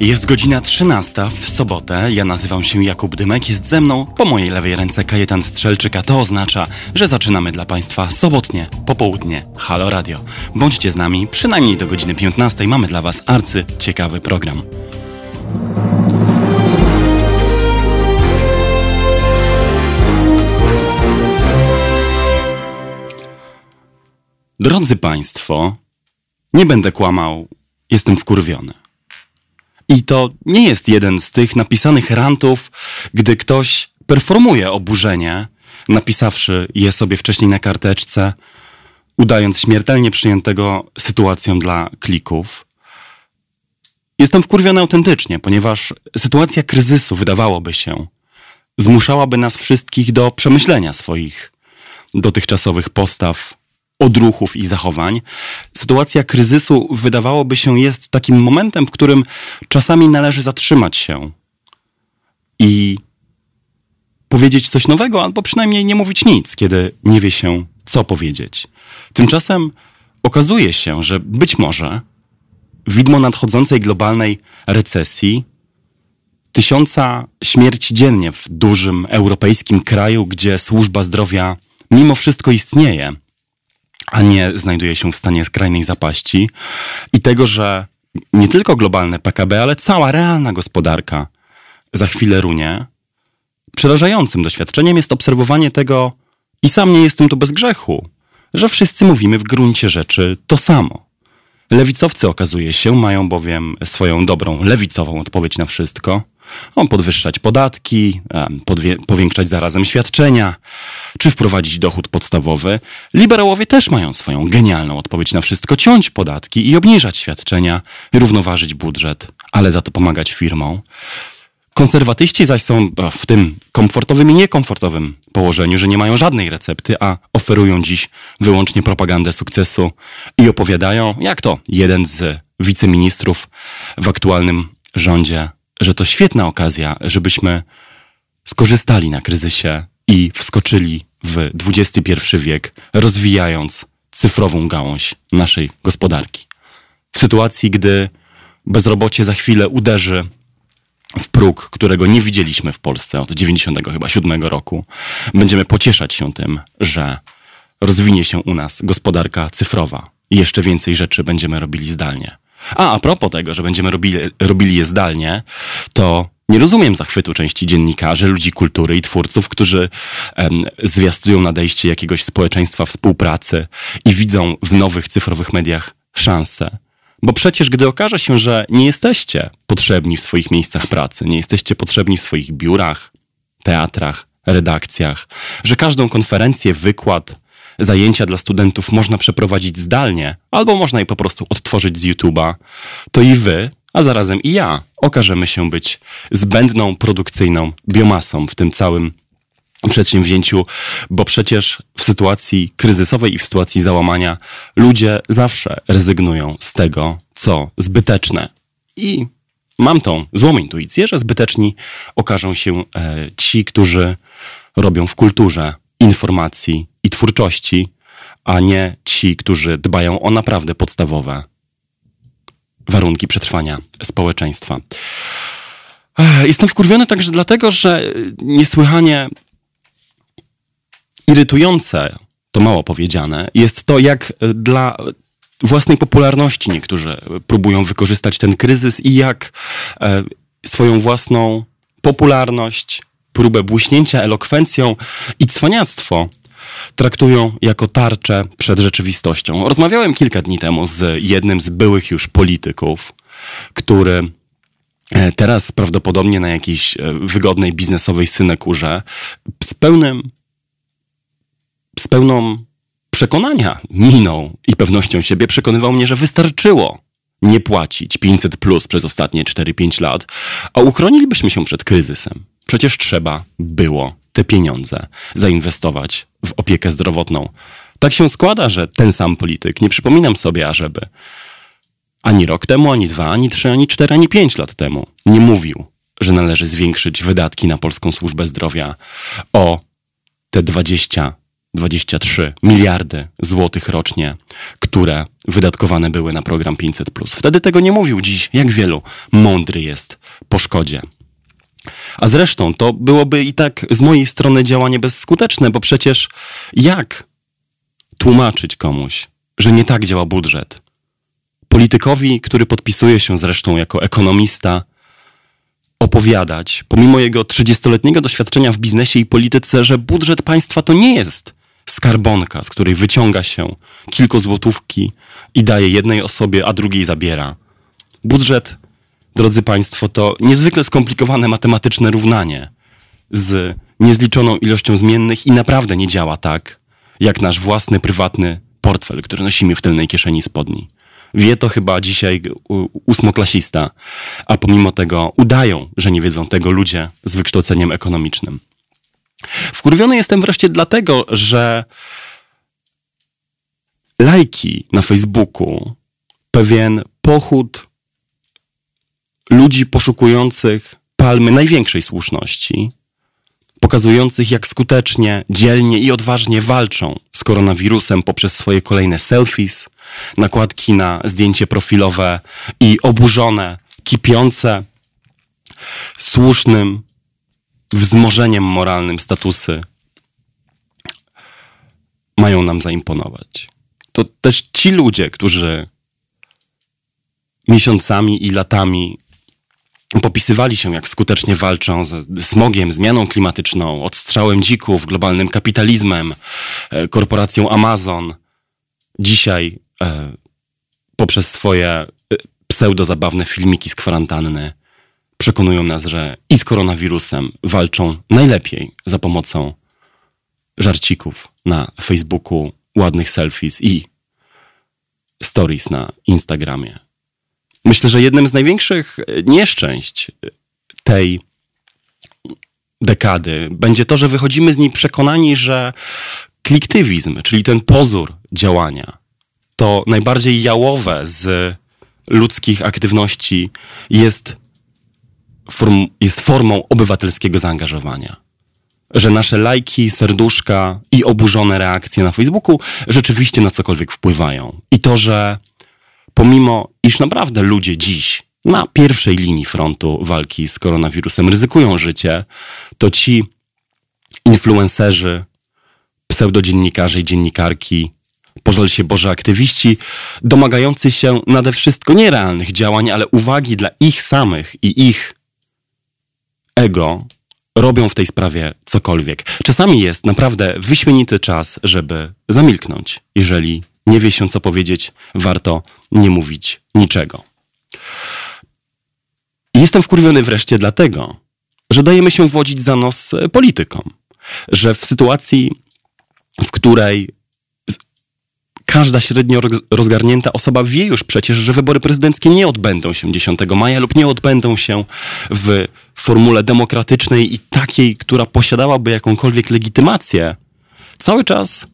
Jest godzina 13 w sobotę. Ja nazywam się Jakub Dymek. Jest ze mną po mojej lewej ręce Kajetan Strzelczyk, a to oznacza, że zaczynamy dla Państwa sobotnie, popołudnie Halo Radio. Bądźcie z nami, przynajmniej do godziny 15. Mamy dla Was arcy ciekawy program. Drodzy Państwo, nie będę kłamał, jestem wkurwiony. I to nie jest jeden z tych napisanych rantów, gdy ktoś performuje oburzenie, napisawszy je sobie wcześniej na karteczce, udając śmiertelnie przyjętego sytuacją dla klików. Jestem wkurwiony autentycznie, ponieważ sytuacja kryzysu, wydawałoby się, zmuszałaby nas wszystkich do przemyślenia swoich dotychczasowych postaw, odruchów i zachowań. Sytuacja kryzysu, wydawałoby się, jest takim momentem, w którym czasami należy zatrzymać się i powiedzieć coś nowego, albo przynajmniej nie mówić nic, kiedy nie wie się, co powiedzieć. Tymczasem okazuje się, że być może widmo nadchodzącej globalnej recesji, tysiąca śmierci dziennie w dużym europejskim kraju, gdzie służba zdrowia mimo wszystko istnieje, a nie znajduje się w stanie skrajnej zapaści i tego, że nie tylko globalne PKB, ale cała realna gospodarka za chwilę runie. Przerażającym doświadczeniem jest obserwowanie tego, i sam nie jestem tu bez grzechu, że wszyscy mówimy w gruncie rzeczy to samo. Lewicowcy okazuje się mają bowiem swoją dobrą lewicową odpowiedź na wszystko on podwyższać podatki, powiększać zarazem świadczenia, czy wprowadzić dochód podstawowy. Liberałowie też mają swoją genialną odpowiedź na wszystko: ciąć podatki i obniżać świadczenia, równoważyć budżet, ale za to pomagać firmom. Konserwatyści zaś są w tym komfortowym i niekomfortowym położeniu, że nie mają żadnej recepty, a oferują dziś wyłącznie propagandę sukcesu i opowiadają, jak to jeden z wiceministrów w aktualnym rządzie że to świetna okazja, żebyśmy skorzystali na kryzysie i wskoczyli w XXI wiek, rozwijając cyfrową gałąź naszej gospodarki. W sytuacji, gdy bezrobocie za chwilę uderzy w próg, którego nie widzieliśmy w Polsce od 97 roku, będziemy pocieszać się tym, że rozwinie się u nas gospodarka cyfrowa jeszcze więcej rzeczy będziemy robili zdalnie. A a propos tego, że będziemy robili, robili je zdalnie, to nie rozumiem zachwytu części dziennikarzy, ludzi kultury i twórców, którzy em, zwiastują nadejście jakiegoś społeczeństwa współpracy i widzą w nowych cyfrowych mediach szansę. Bo przecież, gdy okaże się, że nie jesteście potrzebni w swoich miejscach pracy, nie jesteście potrzebni w swoich biurach, teatrach, redakcjach, że każdą konferencję, wykład, zajęcia dla studentów można przeprowadzić zdalnie, albo można je po prostu odtworzyć z YouTube'a, to i wy, a zarazem i ja, okażemy się być zbędną, produkcyjną biomasą w tym całym przedsięwzięciu, bo przecież w sytuacji kryzysowej i w sytuacji załamania ludzie zawsze rezygnują z tego, co zbyteczne. I mam tą złą intuicję, że zbyteczni okażą się e, ci, którzy robią w kulturze, informacji i twórczości, a nie ci, którzy dbają o naprawdę podstawowe warunki przetrwania społeczeństwa. Jestem wkurwiony także dlatego, że niesłychanie irytujące, to mało powiedziane, jest to, jak dla własnej popularności niektórzy próbują wykorzystać ten kryzys i jak e, swoją własną popularność, próbę błyśnięcia elokwencją i cwaniactwo traktują jako tarczę przed rzeczywistością. Rozmawiałem kilka dni temu z jednym z byłych już polityków, który e, teraz prawdopodobnie na jakiejś e, wygodnej biznesowej synekurze z pełnym z pełną przekonania miną i pewnością siebie przekonywał mnie, że wystarczyło nie płacić 500 plus przez ostatnie 4-5 lat, a uchronilibyśmy się przed kryzysem. Przecież trzeba było te pieniądze zainwestować w opiekę zdrowotną. Tak się składa, że ten sam polityk, nie przypominam sobie, ażeby ani rok temu, ani dwa, ani trzy, ani cztery, ani pięć lat temu nie mówił, że należy zwiększyć wydatki na polską służbę zdrowia o te 22 23 miliardy złotych rocznie, które wydatkowane były na program 500. Wtedy tego nie mówił, dziś jak wielu mądry jest po szkodzie. A zresztą to byłoby i tak z mojej strony działanie bezskuteczne, bo przecież jak tłumaczyć komuś, że nie tak działa budżet? Politykowi, który podpisuje się zresztą jako ekonomista, opowiadać, pomimo jego 30-letniego doświadczenia w biznesie i polityce, że budżet państwa to nie jest skarbonka, z której wyciąga się kilku złotówki i daje jednej osobie, a drugiej zabiera. Budżet, drodzy Państwo, to niezwykle skomplikowane matematyczne równanie z niezliczoną ilością zmiennych i naprawdę nie działa tak, jak nasz własny, prywatny portfel, który nosimy w tylnej kieszeni spodni. Wie to chyba dzisiaj ósmoklasista, a pomimo tego udają, że nie wiedzą tego ludzie z wykształceniem ekonomicznym. Wkurwiony jestem wreszcie dlatego, że lajki na Facebooku, pewien pochód ludzi poszukujących palmy największej słuszności, pokazujących jak skutecznie, dzielnie i odważnie walczą z koronawirusem poprzez swoje kolejne selfies, nakładki na zdjęcie profilowe i oburzone, kipiące słusznym wzmożeniem moralnym statusy mają nam zaimponować. To też ci ludzie, którzy miesiącami i latami popisywali się, jak skutecznie walczą z smogiem, zmianą klimatyczną, odstrzałem dzików, globalnym kapitalizmem, e, korporacją Amazon. Dzisiaj e, poprzez swoje e, pseudozabawne filmiki z kwarantanny przekonują nas, że i z koronawirusem walczą najlepiej za pomocą żarcików na Facebooku, ładnych selfies i stories na Instagramie. Myślę, że jednym z największych nieszczęść tej dekady będzie to, że wychodzimy z niej przekonani, że kliktywizm, czyli ten pozór działania, to najbardziej jałowe z ludzkich aktywności jest form, jest formą obywatelskiego zaangażowania. Że nasze lajki, serduszka i oburzone reakcje na Facebooku rzeczywiście na cokolwiek wpływają. I to, że pomimo iż naprawdę ludzie dziś na pierwszej linii frontu walki z koronawirusem ryzykują życie, to ci influencerzy, pseudodziennikarze i dziennikarki, pożal się Boże aktywiści, domagający się nade wszystko nierealnych działań, ale uwagi dla ich samych i ich ego robią w tej sprawie cokolwiek. Czasami jest naprawdę wyśmienity czas, żeby zamilknąć. Jeżeli nie wie się, co powiedzieć, warto nie mówić niczego. Jestem wkurwiony wreszcie dlatego, że dajemy się wodzić za nos politykom. Że w sytuacji, w której każda średnio rozgarnięta osoba wie już przecież, że wybory prezydenckie nie odbędą się 10 maja lub nie odbędą się w formule demokratycznej i takiej, która posiadałaby jakąkolwiek legitymację. Cały czas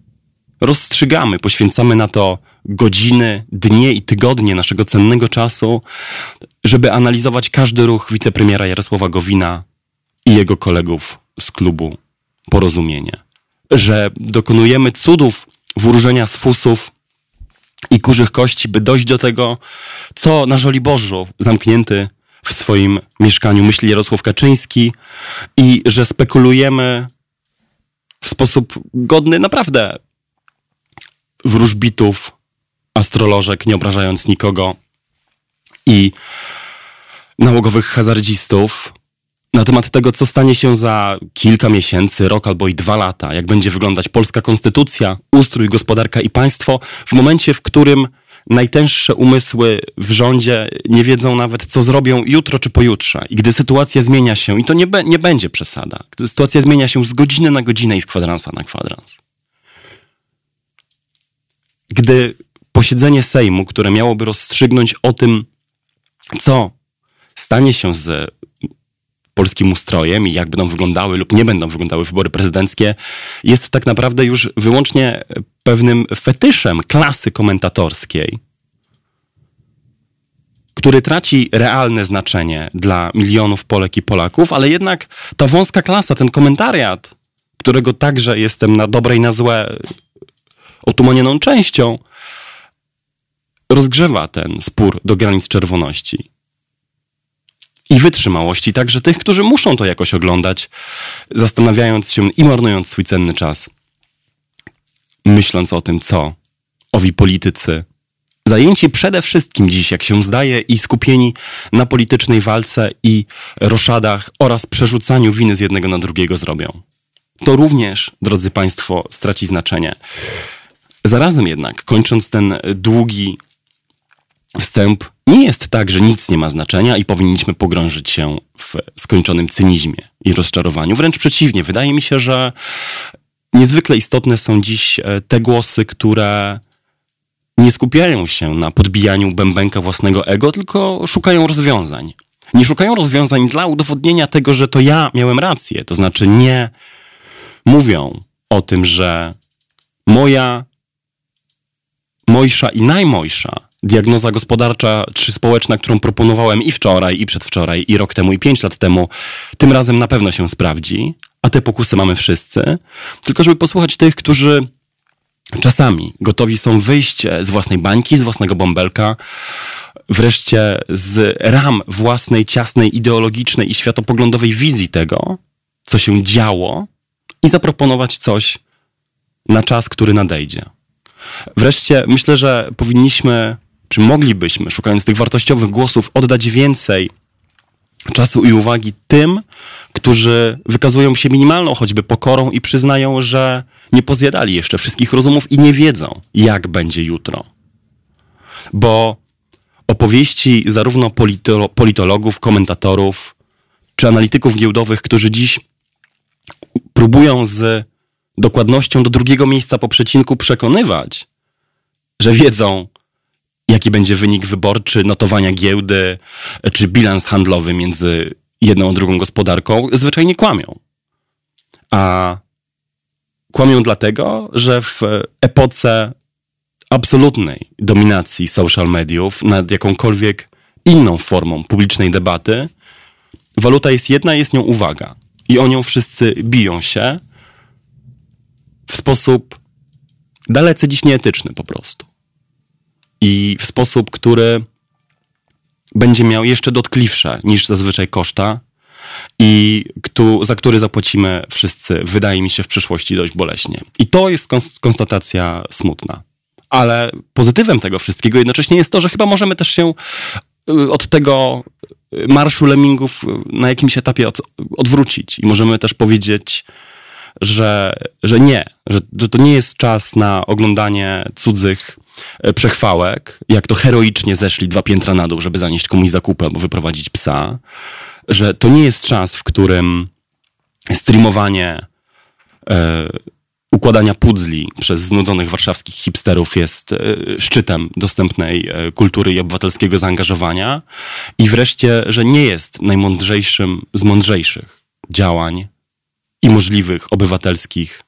rozstrzygamy, poświęcamy na to godziny, dnie i tygodnie naszego cennego czasu, żeby analizować każdy ruch wicepremiera Jarosława Gowina i jego kolegów z klubu Porozumienie. Że dokonujemy cudów wróżenia z fusów i kurzych kości, by dojść do tego, co na Żoliborzu zamknięty w swoim mieszkaniu myśli Jarosław Kaczyński i że spekulujemy w sposób godny naprawdę wróżbitów, astrolożek, nie obrażając nikogo i nałogowych hazardzistów, na temat tego, co stanie się za kilka miesięcy, rok albo i dwa lata, jak będzie wyglądać polska konstytucja, ustrój, gospodarka i państwo, w momencie, w którym najtęższe umysły w rządzie nie wiedzą nawet, co zrobią jutro czy pojutrze. I gdy sytuacja zmienia się, i to nie, be, nie będzie przesada, gdy sytuacja zmienia się z godziny na godzinę i z kwadransa na kwadrans. Gdy posiedzenie Sejmu, które miałoby rozstrzygnąć o tym, co stanie się z polskim ustrojem i jak będą wyglądały lub nie będą wyglądały wybory prezydenckie, jest tak naprawdę już wyłącznie pewnym fetyszem klasy komentatorskiej, który traci realne znaczenie dla milionów Polek i Polaków, ale jednak ta wąska klasa, ten komentariat, którego także jestem na dobre i na złe otumanioną częścią, rozgrzewa ten spór do granic czerwoności i wytrzymałości także tych, którzy muszą to jakoś oglądać, zastanawiając się i marnując swój cenny czas, myśląc o tym, co owi politycy, zajęci przede wszystkim dziś, jak się zdaje, i skupieni na politycznej walce i roszadach oraz przerzucaniu winy z jednego na drugiego zrobią. To również, drodzy Państwo, straci znaczenie. Zarazem jednak, kończąc ten długi wstęp, nie jest tak, że nic nie ma znaczenia i powinniśmy pogrążyć się w skończonym cynizmie i rozczarowaniu. Wręcz przeciwnie, wydaje mi się, że niezwykle istotne są dziś e, te głosy, które nie skupiają się na podbijaniu bębenka własnego ego, tylko szukają rozwiązań. Nie szukają rozwiązań dla udowodnienia tego, że to ja miałem rację. To znaczy nie mówią o tym, że moja mojsza i najmojsza diagnoza gospodarcza czy społeczna, którą proponowałem i wczoraj, i przedwczoraj, i rok temu, i pięć lat temu, tym razem na pewno się sprawdzi, a te pokusy mamy wszyscy. Tylko żeby posłuchać tych, którzy czasami gotowi są wyjść z własnej bańki, z własnego bąbelka, wreszcie z ram własnej, ciasnej, ideologicznej i światopoglądowej wizji tego, co się działo i zaproponować coś na czas, który nadejdzie. Wreszcie myślę, że powinniśmy, czy moglibyśmy, szukając tych wartościowych głosów, oddać więcej czasu i uwagi tym, którzy wykazują się minimalną choćby pokorą i przyznają, że nie pozjadali jeszcze wszystkich rozumów i nie wiedzą, jak będzie jutro. Bo opowieści zarówno polito politologów, komentatorów czy analityków giełdowych, którzy dziś próbują z dokładnością do drugiego miejsca po przecinku przekonywać, że wiedzą, jaki będzie wynik wyborczy, notowania giełdy, czy bilans handlowy między jedną a drugą gospodarką, zwyczajnie kłamią. A kłamią dlatego, że w epoce absolutnej dominacji social mediów nad jakąkolwiek inną formą publicznej debaty, waluta jest jedna, jest nią uwaga. I o nią wszyscy biją się w sposób dalece dziś nieetyczny po prostu. I w sposób, który będzie miał jeszcze dotkliwsze niż zazwyczaj koszta i kto, za który zapłacimy wszyscy, wydaje mi się, w przyszłości dość boleśnie. I to jest konstatacja smutna. Ale pozytywem tego wszystkiego jednocześnie jest to, że chyba możemy też się y, od tego marszu lemmingów na jakimś etapie od, odwrócić i możemy też powiedzieć, że, że nie, że to nie jest czas na oglądanie cudzych e, przechwałek, jak to heroicznie zeszli dwa piętra na dół, żeby zanieść komuś zakupy albo wyprowadzić psa, że to nie jest czas, w którym streamowanie e, układania pudzli przez znudzonych warszawskich hipsterów jest e, szczytem dostępnej kultury i obywatelskiego zaangażowania i wreszcie, że nie jest najmądrzejszym z mądrzejszych działań i możliwych obywatelskich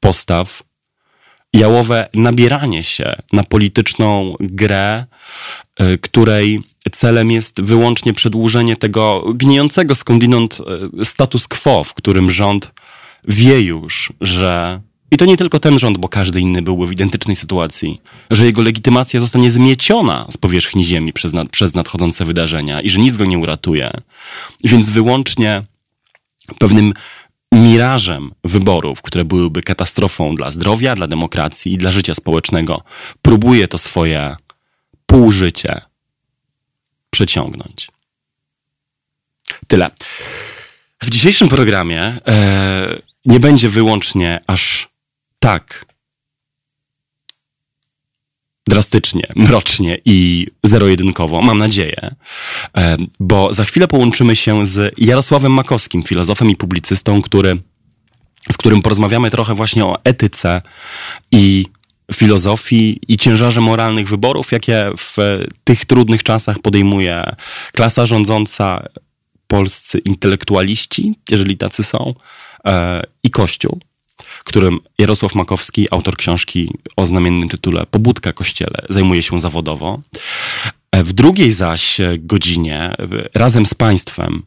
postaw, jałowe nabieranie się na polityczną grę, y, której celem jest wyłącznie przedłużenie tego gnijącego skądinąd y, status quo, w którym rząd wie już, że i to nie tylko ten rząd, bo każdy inny byłby w identycznej sytuacji, że jego legitymacja zostanie zmieciona z powierzchni ziemi przez, nad, przez nadchodzące wydarzenia i że nic go nie uratuje. Więc wyłącznie pewnym mirażem wyborów, które byłyby katastrofą dla zdrowia, dla demokracji i dla życia społecznego, próbuje to swoje półżycie przeciągnąć. Tyle. W dzisiejszym programie e, nie będzie wyłącznie aż tak drastycznie, mrocznie i zero-jedynkowo, mam nadzieję, e, bo za chwilę połączymy się z Jarosławem Makowskim, filozofem i publicystą, który, z którym porozmawiamy trochę właśnie o etyce i filozofii i ciężarze moralnych wyborów, jakie w tych trudnych czasach podejmuje klasa rządząca, polscy intelektualiści, jeżeli tacy są, e, i Kościół którym Jarosław Makowski, autor książki o znamiennym tytule Pobudka Kościele, zajmuje się zawodowo. W drugiej zaś godzinie razem z Państwem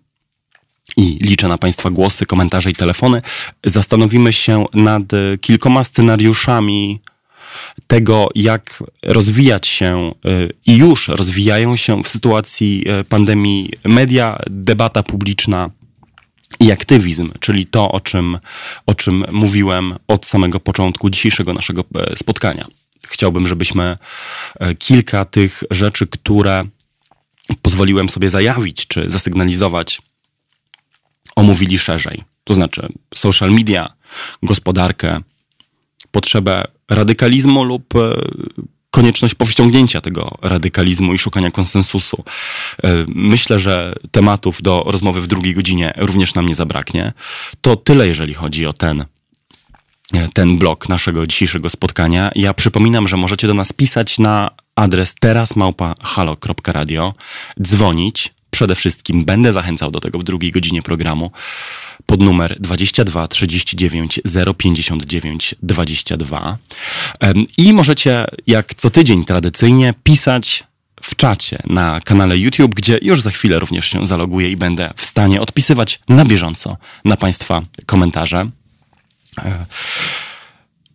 i liczę na Państwa głosy, komentarze i telefony, zastanowimy się nad e, kilkoma scenariuszami tego, jak rozwijać się e, i już rozwijają się w sytuacji e, pandemii media, debata publiczna i aktywizm, czyli to, o czym, o czym mówiłem od samego początku dzisiejszego naszego spotkania. Chciałbym, żebyśmy kilka tych rzeczy, które pozwoliłem sobie zajawić czy zasygnalizować, omówili szerzej. To znaczy social media, gospodarkę, potrzebę radykalizmu lub e, konieczność powściągnięcia tego radykalizmu i szukania konsensusu. E, myślę, że tematów do rozmowy w drugiej godzinie również nam nie zabraknie. To tyle, jeżeli chodzi o ten e, ten blok naszego dzisiejszego spotkania. Ja przypominam, że możecie do nas pisać na adres terasmałpa.halo.radio, dzwonić przede wszystkim będę zachęcał do tego w drugiej godzinie programu pod numer 22 39 059 22. I możecie, jak co tydzień tradycyjnie, pisać w czacie na kanale YouTube, gdzie już za chwilę również się zaloguję i będę w stanie odpisywać na bieżąco na Państwa komentarze. E,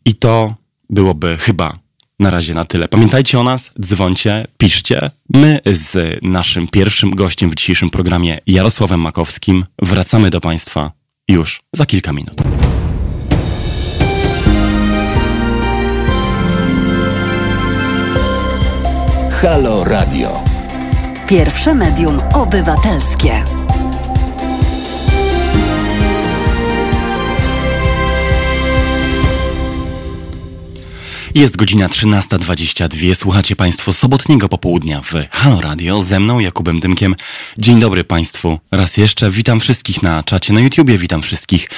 I to byłoby chyba na razie na tyle. Pamiętajcie o nas, dzwońcie, piszcie. My z naszym pierwszym gościem w dzisiejszym programie, Jarosławem Makowskim, wracamy do Państwa już za kilka minut. Halo Radio. Pierwsze medium obywatelskie. Jest godzina 13.22. Słuchacie Państwo sobotniego popołudnia w Halo Radio ze mną, Jakubem Dymkiem. Dzień dobry Państwu. Raz jeszcze witam wszystkich na czacie na YouTubie, witam wszystkich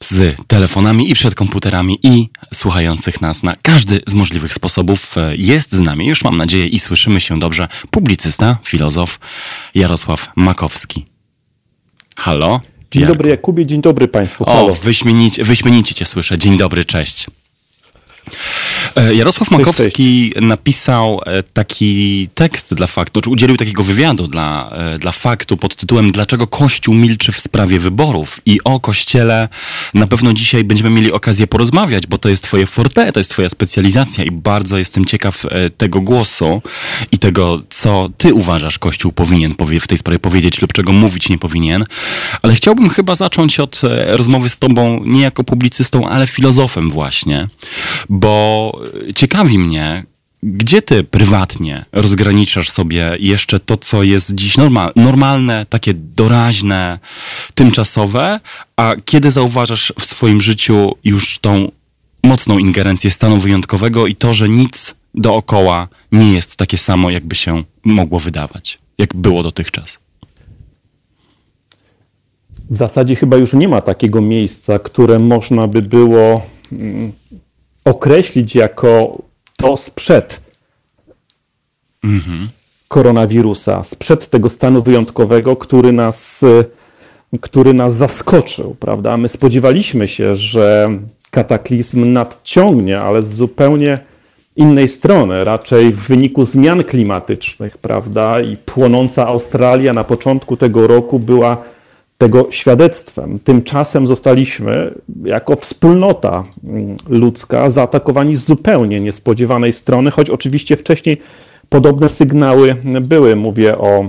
z telefonami i przed komputerami i słuchających nas na każdy z możliwych sposobów. Jest z nami, już mam nadzieję i słyszymy się dobrze, publicysta, filozof Jarosław Makowski. Halo? Dzień Jarku. dobry Jakubie, dzień dobry Państwu. Halo. O, wyśmienicie, wyśmienicie Cię słyszę. Dzień dobry, cześć. E, Jarosław Makowski napisał e, taki tekst dla faktu, czy udzielił takiego wywiadu dla, e, dla faktu pod tytułem Dlaczego Kościół milczy w sprawie wyborów? I o Kościele na pewno dzisiaj będziemy mieli okazję porozmawiać, bo to jest twoje forte, to jest twoja specjalizacja i bardzo jestem ciekaw tego głosu i tego, co ty uważasz Kościół powinien w tej sprawie powiedzieć lub czego mówić nie powinien. Ale chciałbym chyba zacząć od rozmowy z tobą nie jako publicystą, ale filozofem właśnie, bo ciekawi mnie, gdzie ty prywatnie rozgraniczasz sobie jeszcze to, co jest dziś normal, normalne, takie doraźne, tymczasowe, a kiedy zauważasz w swoim życiu już tą mocną ingerencję stanu wyjątkowego i to, że nic dookoła nie jest takie samo, jakby się mogło wydawać, jak było dotychczas? W zasadzie chyba już nie ma takiego miejsca, które można by było mm, określić jako to sprzed mhm. koronawirusa, sprzed tego stanu wyjątkowego, który nas, który nas zaskoczył, prawda? My spodziewaliśmy się, że kataklizm nadciągnie, ale z zupełnie innej strony, raczej w wyniku zmian klimatycznych, prawda? I płonąca Australia na początku tego roku była tego świadectwem. Tymczasem zostaliśmy jako wspólnota mm, ludzka zaatakowani z zupełnie niespodziewanej strony, choć oczywiście wcześniej podobne sygnały były. Mówię o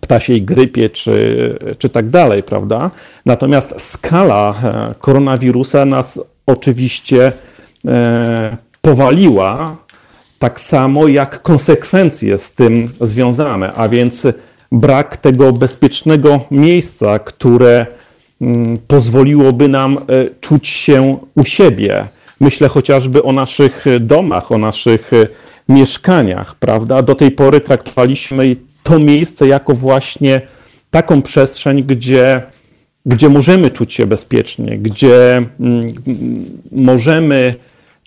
ptasiej grypie czy, czy tak dalej, prawda? Natomiast skala e, koronawirusa nas oczywiście e, powaliła, tak samo jak konsekwencje z tym związane, a więc brak tego bezpiecznego miejsca, które mm, pozwoliłoby nam e, czuć się u siebie. Myślę chociażby o naszych domach, o naszych e, mieszkaniach, prawda? Do tej pory traktowaliśmy to miejsce jako właśnie taką przestrzeń, gdzie, gdzie możemy czuć się bezpiecznie, gdzie mm, możemy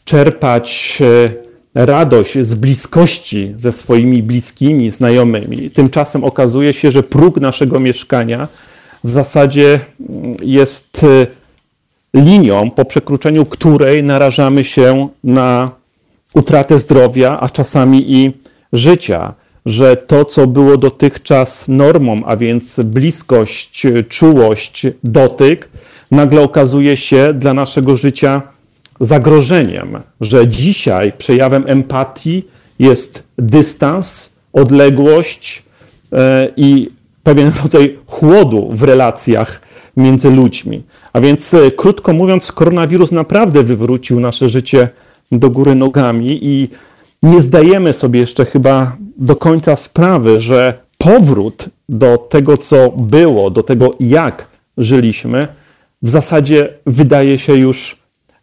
czerpać e, radość z bliskości ze swoimi bliskimi, znajomymi. Tymczasem okazuje się, że próg naszego mieszkania w zasadzie mm, jest y, linią, po przekroczeniu której narażamy się na utratę zdrowia, a czasami i życia. że to, co było dotychczas normą, a więc bliskość, czułość, dotyk, nagle okazuje się dla naszego życia zagrożeniem, że dzisiaj przejawem empatii jest dystans, odległość e, i pewien rodzaj chłodu w relacjach między ludźmi. A więc, e, krótko mówiąc, koronawirus naprawdę wywrócił nasze życie do góry nogami i nie zdajemy sobie jeszcze chyba do końca sprawy, że powrót do tego, co było, do tego, jak żyliśmy, w zasadzie wydaje się już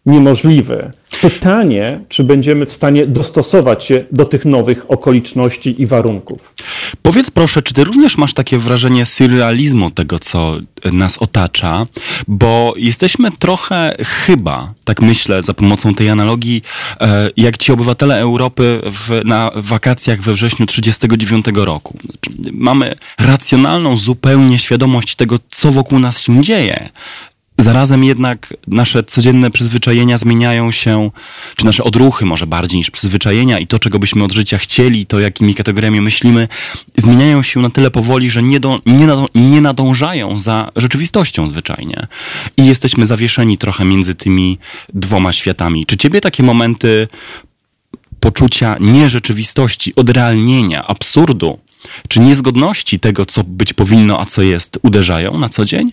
niemożliwy. Pytanie, czy będziemy w stanie dostosować się do tych nowych okoliczności i warunków. Powiedz proszę, czy ty również masz takie wrażenie surrealizmu tego, co nas otacza, bo jesteśmy trochę chyba, tak myślę, za pomocą tej analogii, e, jak ci obywatele Europy w, na wakacjach we wrześniu 1939 roku. Mamy racjonalną zupełnie świadomość tego, co wokół nas się dzieje Zarazem jednak nasze codzienne przyzwyczajenia zmieniają się, czy nasze odruchy może bardziej niż przyzwyczajenia i to, czego byśmy od życia chcieli, to jakimi kategoriami myślimy, zmieniają się na tyle powoli, że nie, do, nie, nie nadążają za rzeczywistością zwyczajnie. I jesteśmy zawieszeni trochę między tymi dwoma światami. Czy ciebie takie momenty poczucia nierzeczywistości, odrealnienia, absurdu, czy niezgodności tego, co być powinno, a co jest, uderzają na co dzień?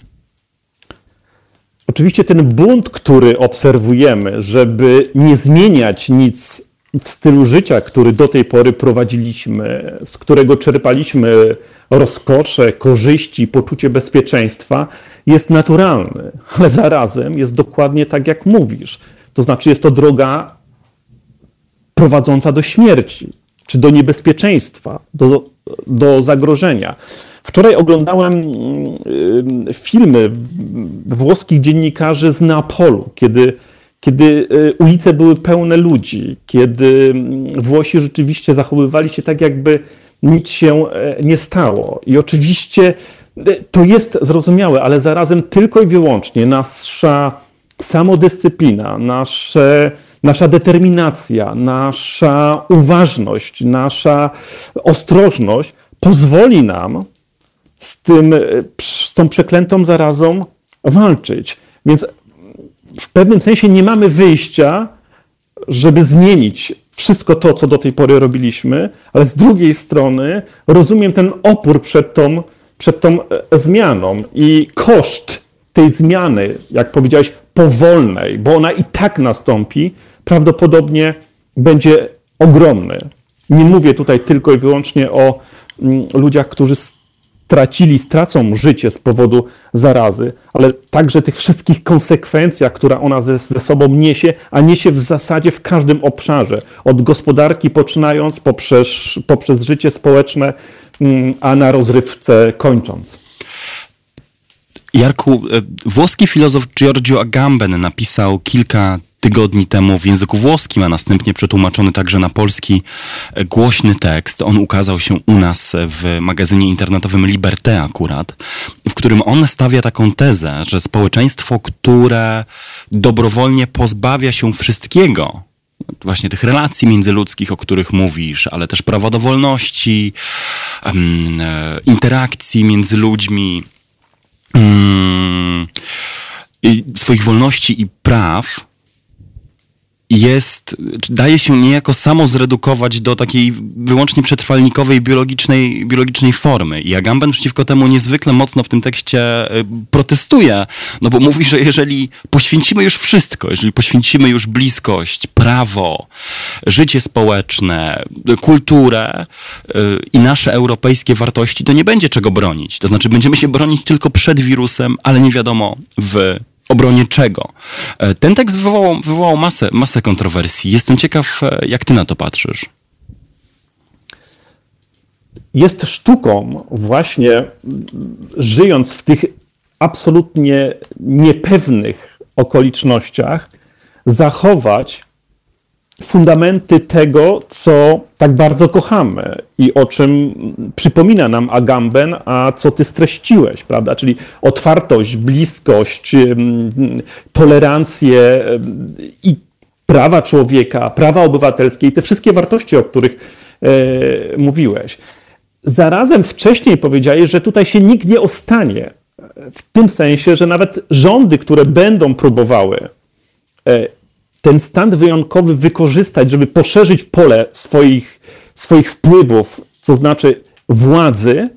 Oczywiście ten bunt, który obserwujemy, żeby nie zmieniać nic w stylu życia, który do tej pory prowadziliśmy, z którego czerpaliśmy rozkosze, korzyści, poczucie bezpieczeństwa, jest naturalny, ale zarazem jest dokładnie tak, jak mówisz. To znaczy, jest to droga prowadząca do śmierci, czy do niebezpieczeństwa, do, do zagrożenia. Wczoraj oglądałem mm, y, filmy włoskich dziennikarzy z Neapolu, kiedy, kiedy y, ulice były pełne ludzi, kiedy mm, Włosi rzeczywiście zachowywali się tak, jakby nic się e, nie stało. I oczywiście e, to jest zrozumiałe, ale zarazem tylko i wyłącznie nasza samodyscyplina, nasze, nasza determinacja, nasza uważność, nasza ostrożność pozwoli nam z, tym, z tą przeklętą zarazą walczyć. Więc w pewnym sensie nie mamy wyjścia, żeby zmienić wszystko to, co do tej pory robiliśmy, ale z drugiej strony rozumiem ten opór przed tą, przed tą e, zmianą i koszt tej zmiany, jak powiedziałeś, powolnej, bo ona i tak nastąpi, prawdopodobnie będzie ogromny. Nie mówię tutaj tylko i wyłącznie o mm, ludziach, którzy stracili, stracą życie z powodu zarazy, ale także tych wszystkich konsekwencjach, które ona ze, ze sobą niesie, a niesie w zasadzie w każdym obszarze. Od gospodarki poczynając, poprzez, poprzez życie społeczne, mm, a na rozrywce kończąc. Jarku, e, włoski filozof Giorgio Agamben napisał kilka tygodni temu w języku włoskim, a następnie przetłumaczony także na polski e, głośny tekst. On ukazał się u nas w magazynie internetowym Liberté akurat, w którym on stawia taką tezę, że społeczeństwo, które dobrowolnie pozbawia się wszystkiego, właśnie tych relacji międzyludzkich, o których mówisz, ale też prawa do wolności, e, interakcji między ludźmi, mm, swoich wolności i praw, jest, daje się niejako samo zredukować do takiej wyłącznie przetrwalnikowej, biologicznej, biologicznej formy. I Agamben przeciwko temu niezwykle mocno w tym tekście y, protestuje, no bo mówi, że jeżeli poświęcimy już wszystko, jeżeli poświęcimy już bliskość, prawo, życie społeczne, kulturę y, i nasze europejskie wartości, to nie będzie czego bronić. To znaczy będziemy się bronić tylko przed wirusem, ale nie wiadomo w obronie czego. E, ten tekst wywołał, wywołał masę, masę kontrowersji. Jestem ciekaw, e, jak ty na to patrzysz. Jest sztuką właśnie żyjąc w tych absolutnie niepewnych okolicznościach, zachować fundamenty tego, co tak bardzo kochamy i o czym przypomina nam Agamben, a co ty streściłeś, prawda? Czyli otwartość, bliskość, tolerancję i prawa człowieka, prawa obywatelskie i te wszystkie wartości, o których e, mówiłeś. zarazem wcześniej powiedziałeś, że tutaj się nikt nie ostanie. W tym sensie, że nawet rządy, które będą próbowały e, ten stan wyjątkowy wykorzystać, żeby poszerzyć pole swoich, swoich wpływów, co znaczy władzy,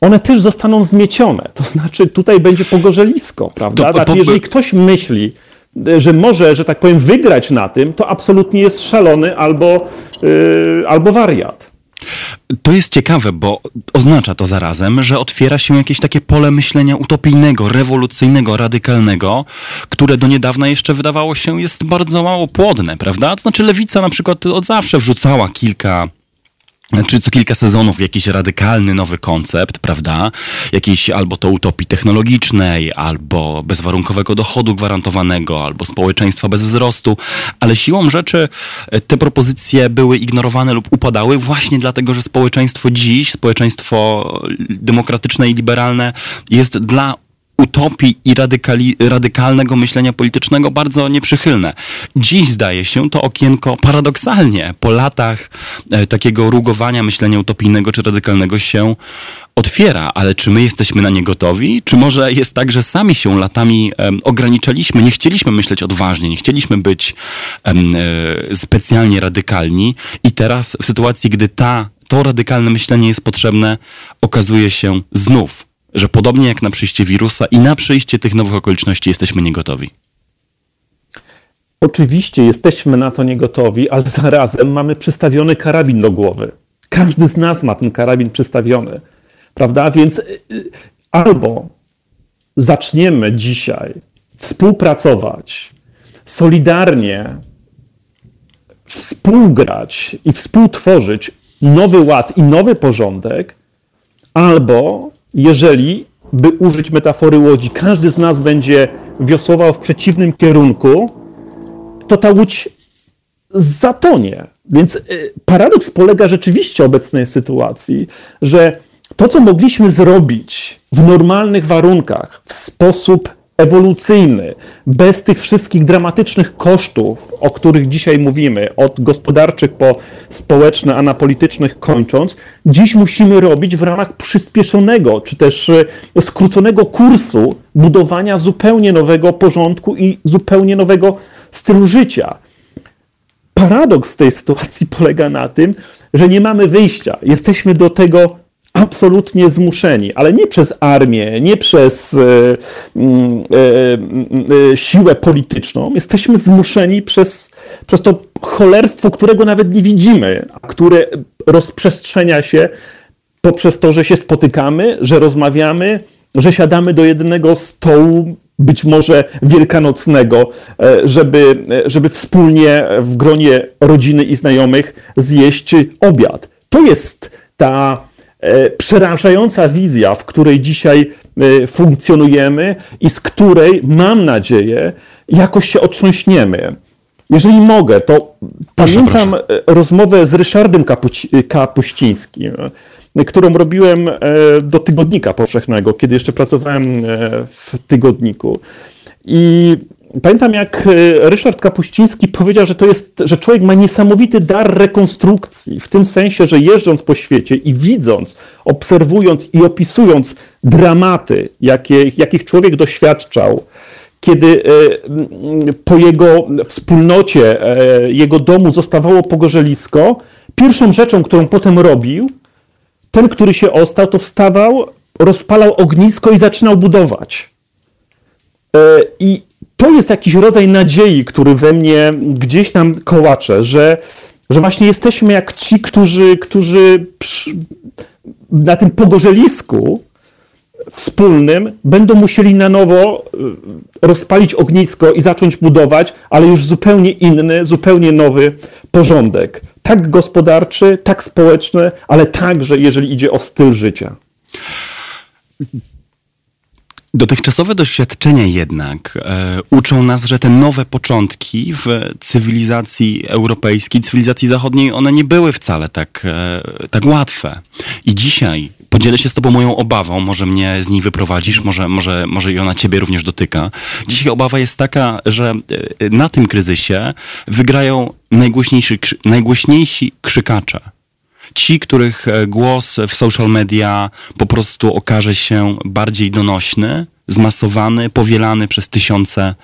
one też zostaną zmiecione. To znaczy, tutaj będzie pogorzelisko, prawda? To, znaczy, jeżeli ktoś myśli, że może, że tak powiem, wygrać na tym, to absolutnie jest szalony albo, yy, albo wariat. To jest ciekawe, bo oznacza to zarazem, że otwiera się jakieś takie pole myślenia utopijnego, rewolucyjnego, radykalnego, które do niedawna jeszcze wydawało się jest bardzo mało płodne, prawda? To znaczy lewica na przykład od zawsze wrzucała kilka czy co kilka sezonów jakiś radykalny nowy koncept, prawda? Jakiejś albo to utopii technologicznej, albo bezwarunkowego dochodu gwarantowanego, albo społeczeństwa bez wzrostu, ale siłą rzeczy e, te propozycje były ignorowane lub upadały właśnie dlatego, że społeczeństwo dziś, społeczeństwo demokratyczne i liberalne jest dla utopii i radykali, radykalnego myślenia politycznego bardzo nieprzychylne. Dziś zdaje się to okienko paradoksalnie po latach e, takiego rugowania myślenia utopijnego czy radykalnego się otwiera, ale czy my jesteśmy na nie gotowi? Czy może jest tak, że sami się latami ograniczaliśmy, nie chcieliśmy myśleć odważnie, nie chcieliśmy być e, specjalnie radykalni i teraz w sytuacji, gdy ta, to radykalne myślenie jest potrzebne, okazuje się znów że podobnie jak na przyjście wirusa i na przyjście tych nowych okoliczności jesteśmy niegotowi. Oczywiście jesteśmy na to niegotowi, ale zarazem mamy przystawiony karabin do głowy. Każdy z nas ma ten karabin przystawiony, prawda? Więc y, y, albo zaczniemy dzisiaj współpracować, solidarnie współgrać i współtworzyć nowy ład i nowy porządek, albo jeżeli, by użyć metafory łodzi, każdy z nas będzie wiosłował w przeciwnym kierunku, to ta łódź zatonie. Więc y, paradoks polega rzeczywiście obecnej sytuacji, że to, co mogliśmy zrobić w normalnych warunkach, w sposób ewolucyjny, bez tych wszystkich dramatycznych kosztów, o których dzisiaj mówimy, od gospodarczych po społeczne, a na politycznych kończąc, dziś musimy robić w ramach przyspieszonego, czy też e, skróconego kursu budowania zupełnie nowego porządku i zupełnie nowego stylu życia. Paradoks tej sytuacji polega na tym, że nie mamy wyjścia. Jesteśmy do tego absolutnie zmuszeni, ale nie przez armię, nie przez e, mm, e, e, siłę polityczną. Jesteśmy zmuszeni przez, przez to cholerstwo, którego nawet nie widzimy, a które rozprzestrzenia się poprzez to, że się spotykamy, że rozmawiamy, że siadamy do jednego stołu, być może wielkanocnego, żeby, żeby wspólnie w gronie rodziny i znajomych zjeść obiad. To jest ta przerażająca wizja, w której dzisiaj e, funkcjonujemy i z której, mam nadzieję, jakoś się otrząśniemy. Jeżeli mogę, to proszę, pamiętam proszę. E, rozmowę z Ryszardem Kapuci Kapuścińskim, którą robiłem do Tygodnika Powszechnego, kiedy jeszcze pracowałem w Tygodniku. I Pamiętam, jak e, Ryszard Kapuściński powiedział, że to jest, że człowiek ma niesamowity dar rekonstrukcji, w tym sensie, że jeżdżąc po świecie i widząc, obserwując i opisując dramaty, jakie, jakich człowiek doświadczał, kiedy e, po jego wspólnocie, e, jego domu zostawało pogorzelisko, pierwszą rzeczą, którą potem robił, ten, który się ostał, to wstawał, rozpalał ognisko i zaczynał budować. I to jest jakiś rodzaj nadziei, który we mnie gdzieś tam kołacze, że, że właśnie jesteśmy jak ci, którzy, którzy przy, na tym pogorzelisku wspólnym będą musieli na nowo y, rozpalić ognisko i zacząć budować, ale już zupełnie inny, zupełnie nowy porządek. Tak gospodarczy, tak społeczny, ale także jeżeli idzie o styl życia. Dotychczasowe doświadczenia jednak e, uczą nas, że te nowe początki w cywilizacji europejskiej, cywilizacji zachodniej, one nie były wcale tak, e, tak łatwe. I dzisiaj podzielę się z tobą moją obawą, może mnie z niej wyprowadzisz, może, może, może i ona ciebie również dotyka. Dzisiaj obawa jest taka, że e, na tym kryzysie wygrają najgłośniejsi, najgłośniejsi krzykacze Ci, których głos w social media po prostu okaże się bardziej donośny, zmasowany, powielany przez tysiące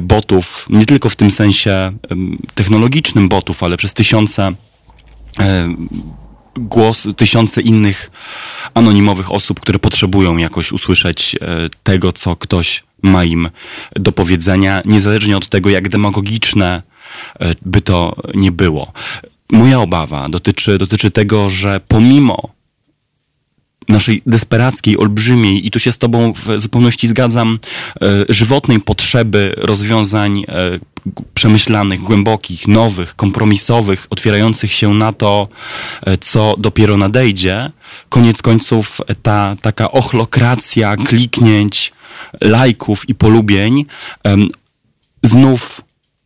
botów, nie tylko w tym sensie technologicznym botów, ale przez tysiące głos tysiące innych anonimowych osób, które potrzebują jakoś usłyszeć e, tego, co ktoś ma im do powiedzenia, niezależnie od tego, jak demagogiczne e, by to nie było. Moja obawa dotyczy, dotyczy tego, że pomimo naszej desperackiej, olbrzymiej i tu się z Tobą w zupełności zgadzam, e, żywotnej potrzeby rozwiązań e, przemyślanych, głębokich, nowych, kompromisowych, otwierających się na to, e, co dopiero nadejdzie. Koniec końców ta taka ochlokracja kliknięć, lajków i polubień znów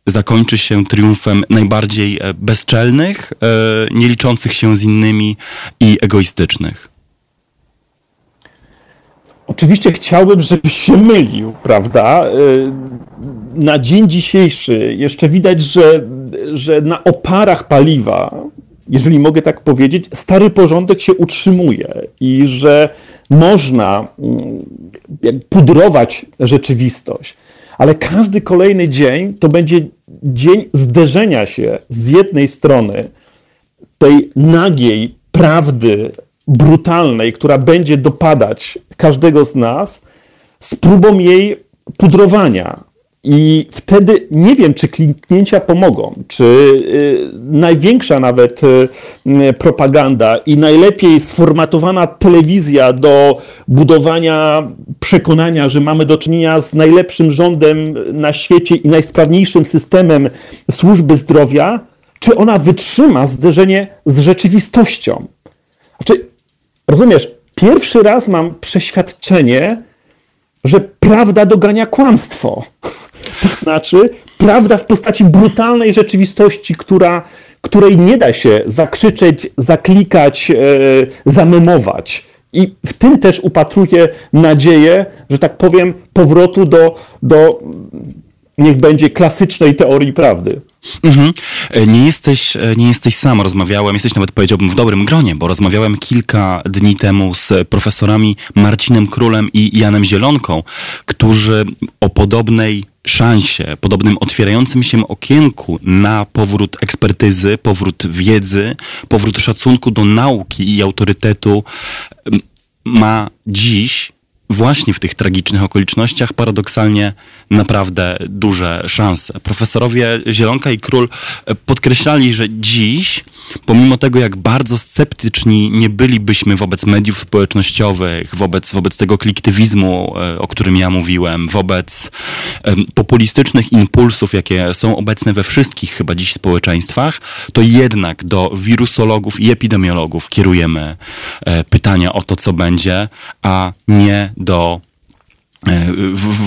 zakończy się triumfem najbardziej bezczelnych, nie liczących się z innymi i egoistycznych. Oczywiście chciałbym, żebyś się mylił, prawda? Y, na dzień dzisiejszy jeszcze widać, że, że na oparach paliwa, jeżeli mogę tak powiedzieć, stary porządek się utrzymuje i że można mm, pudrować rzeczywistość, ale każdy kolejny dzień to będzie dzień zderzenia się z jednej strony tej nagiej prawdy brutalnej, która będzie dopadać każdego z nas, z próbą jej pudrowania. I wtedy nie wiem, czy kliknięcia pomogą, czy y, największa nawet y, propaganda i najlepiej sformatowana telewizja do budowania przekonania, że mamy do czynienia z najlepszym rządem na świecie i najsprawniejszym systemem służby zdrowia, czy ona wytrzyma zderzenie z rzeczywistością. Znaczy, Rozumiesz, pierwszy raz mam przeświadczenie, że prawda dogania kłamstwo. To znaczy, prawda w postaci brutalnej rzeczywistości, która, której nie da się zakrzyczeć, zaklikać, e, zamemować. I w tym też upatruję nadzieję, że tak powiem, powrotu do, do niech będzie klasycznej teorii prawdy. Mhm. E, nie, jesteś, e, nie jesteś sam. Rozmawiałem, jesteś nawet powiedziałbym w dobrym gronie, bo rozmawiałem kilka dni temu z profesorami Marcinem Królem i Janem Zielonką, którzy o podobnej szansie, podobnym otwierającym się okienku na powrót ekspertyzy, powrót wiedzy, powrót szacunku do nauki i autorytetu ma dziś właśnie w tych tragicznych okolicznościach paradoksalnie naprawdę duże szanse. Profesorowie Zielonka i Król podkreślali, że dziś, pomimo tego, jak bardzo sceptyczni nie bylibyśmy wobec mediów społecznościowych, wobec, wobec tego kliktywizmu, e, o którym ja mówiłem, wobec populistycznych impulsów, jakie są obecne we wszystkich chyba dziś społeczeństwach, to jednak do wirusologów i epidemiologów kierujemy e, pytania o to, co będzie, a nie do e,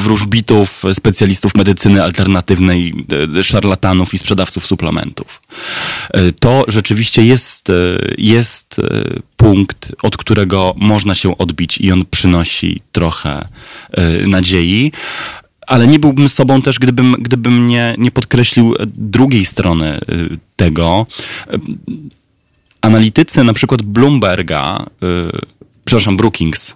wróżbitów, specjalistów medycyny alternatywnej, e, szarlatanów i sprzedawców suplementów. E, to rzeczywiście jest, jest punkt, od którego można się odbić i on przynosi trochę nadziei. Ale nie byłbym sobą też, gdybym, gdybym nie, nie podkreślił drugiej strony tego. Analitycy, na przykład Bloomberga, przepraszam, Brookings,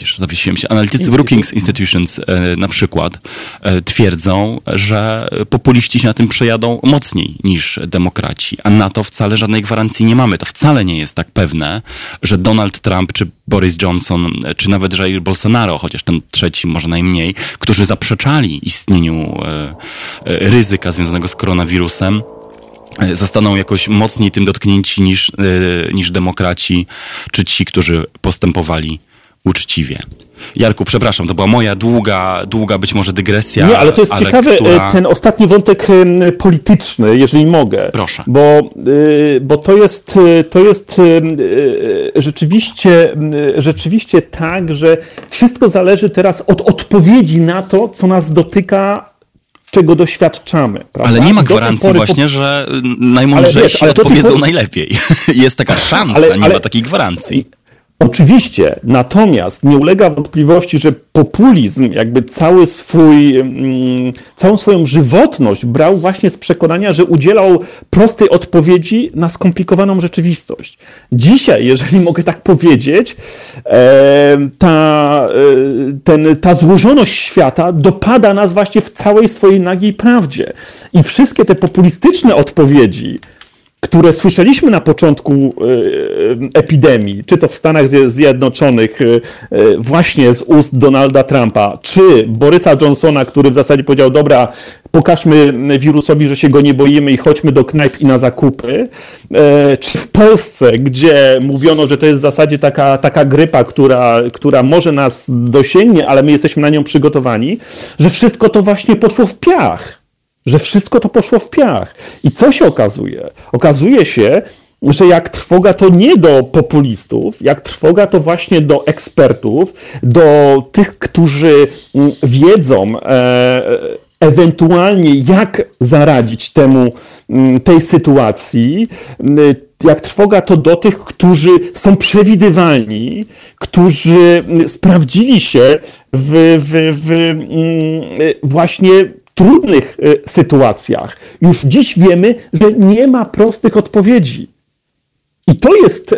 jeszcze zawiesiłem się, analitycy Brookings Institutions e, na przykład e, twierdzą, że populiści się na tym przejadą mocniej niż demokraci, a na to wcale żadnej gwarancji nie mamy. To wcale nie jest tak pewne, że Donald Trump czy Boris Johnson, czy nawet Jair Bolsonaro, chociaż ten trzeci może najmniej, którzy zaprzeczali istnieniu e, ryzyka związanego z koronawirusem, zostaną jakoś mocniej tym dotknięci niż, niż demokraci, czy ci, którzy postępowali uczciwie. Jarku, przepraszam, to była moja długa, długa być może dygresja. Nie, ale to jest ale ciekawy która... ten ostatni wątek polityczny, jeżeli mogę. Proszę. Bo, bo to jest, to jest rzeczywiście, rzeczywiście tak, że wszystko zależy teraz od odpowiedzi na to, co nas dotyka czego doświadczamy. Prawda? Ale nie ma gwarancji właśnie, że najmądrzejsi ale wiesz, ale odpowiedzą pory... najlepiej. Jest taka szansa, ale, nie ma takiej gwarancji Oczywiście, natomiast nie ulega wątpliwości, że populizm, jakby cały swój, mm, całą swoją żywotność brał właśnie z przekonania, że udzielał prostej odpowiedzi na skomplikowaną rzeczywistość. Dzisiaj, jeżeli mogę tak powiedzieć, e, ta, e, ten, ta złożoność świata dopada nas właśnie w całej swojej nagiej prawdzie. I wszystkie te populistyczne odpowiedzi, które słyszeliśmy na początku e, epidemii, czy to w Stanach Zjednoczonych, e, właśnie z ust Donalda Trumpa, czy Borysa Johnsona, który w zasadzie powiedział: Dobra, pokażmy wirusowi, że się go nie boimy i chodźmy do knajp i na zakupy, e, czy w Polsce, gdzie mówiono, że to jest w zasadzie taka, taka grypa, która, która może nas dosięgnie, ale my jesteśmy na nią przygotowani, że wszystko to właśnie poszło w piach że wszystko to poszło w piach. I co się okazuje? Okazuje się, że jak trwoga to nie do populistów, jak trwoga to właśnie do ekspertów, do tych, którzy mm, wiedzą e, ewentualnie jak zaradzić temu, mm, tej sytuacji, mm, jak trwoga to do tych, którzy są przewidywalni, którzy sprawdzili się w, w, w właśnie trudnych e, sytuacjach. Już dziś wiemy, że nie ma prostych odpowiedzi. I to jest e,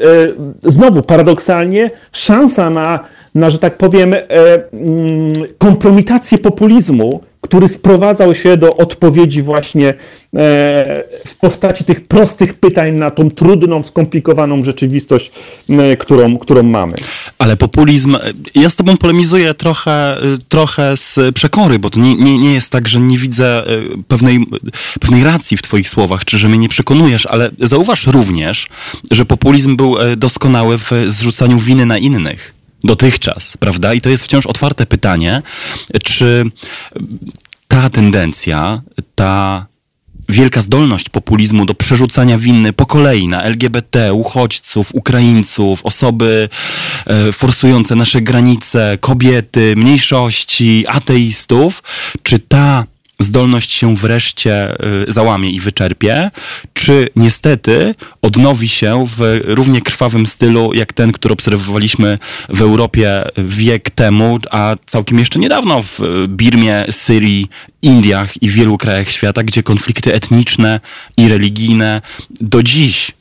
znowu paradoksalnie szansa na, na że tak powiem, e, mm, kompromitację populizmu, który sprowadzał się do odpowiedzi właśnie e, w postaci tych prostych pytań na tą trudną, skomplikowaną rzeczywistość, którą, którą mamy. Ale populizm, ja z tobą polemizuję trochę, trochę z przekory, bo to nie, nie, nie jest tak, że nie widzę e, pewnej, pewnej racji w twoich słowach, czy że mnie nie przekonujesz, ale zauważ również, że populizm był e, doskonały w zrzucaniu winy na innych dotychczas, prawda? I to jest wciąż otwarte pytanie, czy ta tendencja, ta wielka zdolność populizmu do przerzucania winy po kolei na LGBT, uchodźców, Ukraińców, osoby e, forsujące nasze granice, kobiety, mniejszości, ateistów, czy ta zdolność się wreszcie y, załamie i wyczerpie, czy niestety odnowi się w równie krwawym stylu, jak ten, który obserwowaliśmy w Europie wiek temu, a całkiem jeszcze niedawno w Birmie, Syrii, Indiach i wielu krajach świata, gdzie konflikty etniczne i religijne do dziś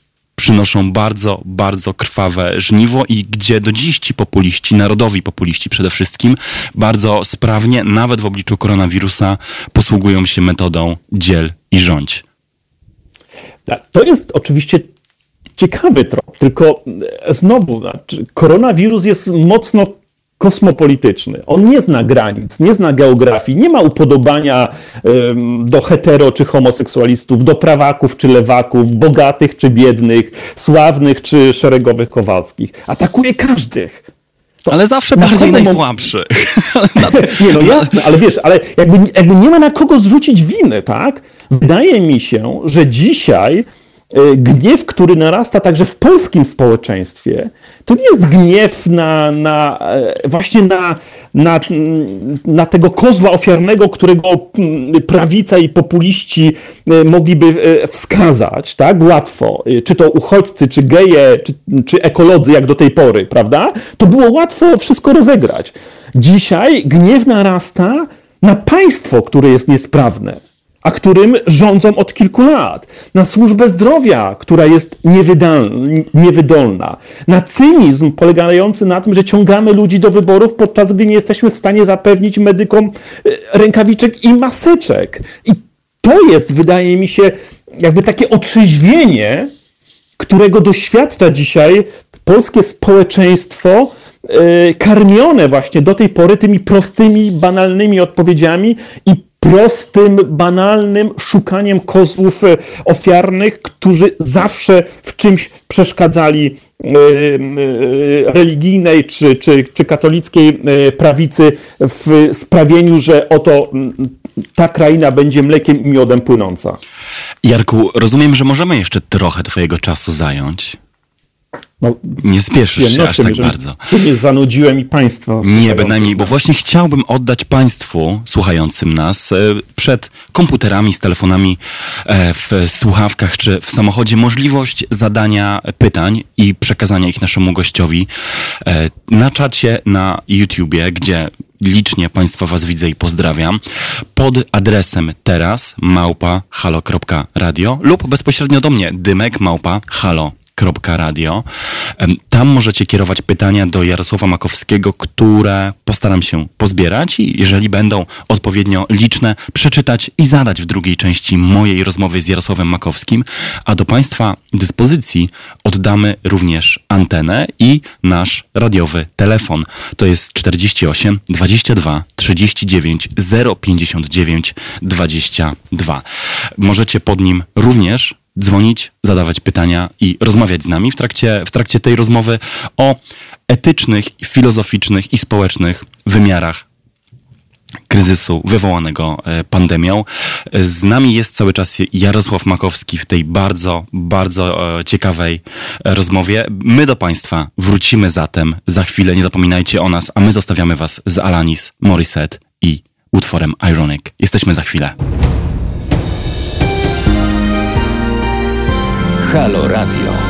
przynoszą bardzo, bardzo krwawe żniwo i gdzie do dziś ci populiści, narodowi populiści przede wszystkim, bardzo sprawnie, nawet w obliczu koronawirusa, posługują się metodą dziel i rządź. Tak, to jest oczywiście ciekawy trop, tylko znowu, znaczy, koronawirus jest mocno kosmopolityczny. On nie zna granic, nie zna geografii, nie ma upodobania do hetero czy homoseksualistów, do prawaków czy lewaków, bogatych czy biednych, sławnych czy szeregowych kowalskich. Atakuje każdych. To ale zawsze bardziej najsłabszych. nie, no jasne, ale wiesz, ale jakby, jakby nie ma na kogo zrzucić winy, tak? Wydaje mi się, że dzisiaj gniew, który narasta także w polskim społeczeństwie, to nie jest gniew na, na e, właśnie na, na, na tego kozła ofiarnego, którego mm, prawica i populiści e, mogliby wskazać, tak, łatwo, czy to uchodźcy, czy geje, czy, czy ekolodzy, jak do tej pory, prawda? To było łatwo wszystko rozegrać. Dzisiaj gniew narasta na państwo, które jest niesprawne a którym rządzą od kilku lat, na służbę zdrowia, która jest niewydolna, na cynizm polegający na tym, że ciągamy ludzi do wyborów, podczas gdy nie jesteśmy w stanie zapewnić medykom e, rękawiczek i maseczek. I to jest, wydaje mi się, jakby takie otrzeźwienie, którego doświadcza dzisiaj polskie społeczeństwo, e, karmione właśnie do tej pory tymi prostymi, banalnymi odpowiedziami i prostym, banalnym szukaniem kozłów e, ofiarnych, którzy zawsze w czymś przeszkadzali e, e, religijnej czy, czy, czy katolickiej prawicy w sprawieniu, że oto ta kraina będzie mlekiem i miodem płynąca. Jarku, rozumiem, że możemy jeszcze trochę Twojego czasu zająć. No, nie spieszysz się aż tak bardzo. Czy nie zanudziłem i Państwa? Nie, bynajmniej, bo właśnie chciałbym oddać Państwu, słuchającym nas, e, przed komputerami, z telefonami, e, w słuchawkach czy w samochodzie możliwość zadania pytań i przekazania ich naszemu gościowi e, na czacie na YouTubie, gdzie licznie Państwa Was widzę i pozdrawiam, pod adresem teraz małpa halo.radio lub bezpośrednio do mnie dymek małpa halo radio. Tam możecie kierować pytania do Jarosława Makowskiego, które postaram się pozbierać i jeżeli będą odpowiednio liczne, przeczytać i zadać w drugiej części mojej rozmowy z Jarosławem Makowskim, a do Państwa dyspozycji oddamy również antenę i nasz radiowy telefon. To jest 48 22 39 059 22. Możecie pod nim również dzwonić, zadawać pytania i rozmawiać z nami w trakcie, w trakcie tej rozmowy o etycznych, filozoficznych i społecznych wymiarach kryzysu wywołanego e, pandemią. Z nami jest cały czas Jarosław Makowski w tej bardzo, bardzo e, ciekawej e, rozmowie. My do Państwa wrócimy zatem za chwilę. Nie zapominajcie o nas, a my zostawiamy Was z Alanis Morissette i utworem Ironic. Jesteśmy za chwilę. Halo Radio.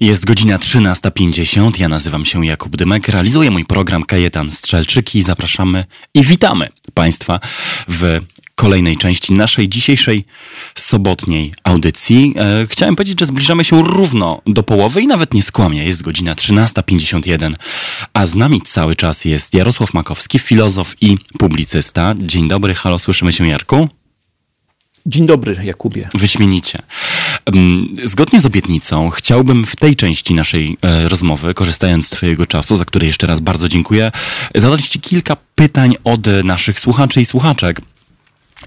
Jest godzina 13.50. Ja nazywam się Jakub Dymek. Realizuję mój program Kajetan Strzelczyki i zapraszamy i witamy Państwa w kolejnej części naszej dzisiejszej sobotniej audycji. E, chciałem powiedzieć, że zbliżamy się równo do połowy i nawet nie skłamię. Jest godzina 13.51, a z nami cały czas jest Jarosław Makowski, filozof i publicysta. Dzień dobry, halo, słyszymy się Jarku? Dzień dobry, Jakubie. Wyśmienicie. Zgodnie z obietnicą, chciałbym w tej części naszej e, rozmowy, korzystając z Twojego czasu, za który jeszcze raz bardzo dziękuję, zadać Ci kilka pytań od naszych słuchaczy i słuchaczek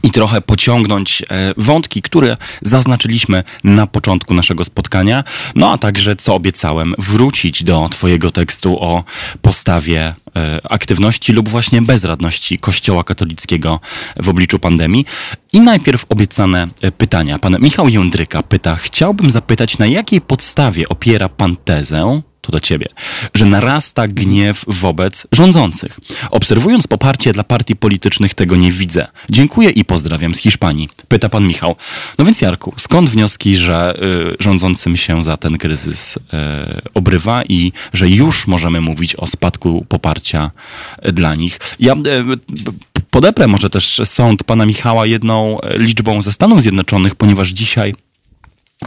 i trochę pociągnąć e, wątki, które zaznaczyliśmy na początku naszego spotkania. No a także, co obiecałem, wrócić do Twojego tekstu o postawie e, aktywności lub właśnie bezradności Kościoła katolickiego w obliczu pandemii. I najpierw obiecane e, pytania. Pan Michał Jędryka pyta: Chciałbym zapytać, na jakiej podstawie opiera pan tezę, to do ciebie, że narasta gniew wobec rządzących. Obserwując poparcie dla partii politycznych, tego nie widzę. Dziękuję i pozdrawiam z Hiszpanii. Pyta pan Michał. No więc Jarku, skąd wnioski, że y, rządzącym się za ten kryzys y, obrywa i że już możemy mówić o spadku poparcia y, dla nich? Ja y, podeprę może też sąd pana Michała jedną liczbą ze Stanów Zjednoczonych, ponieważ dzisiaj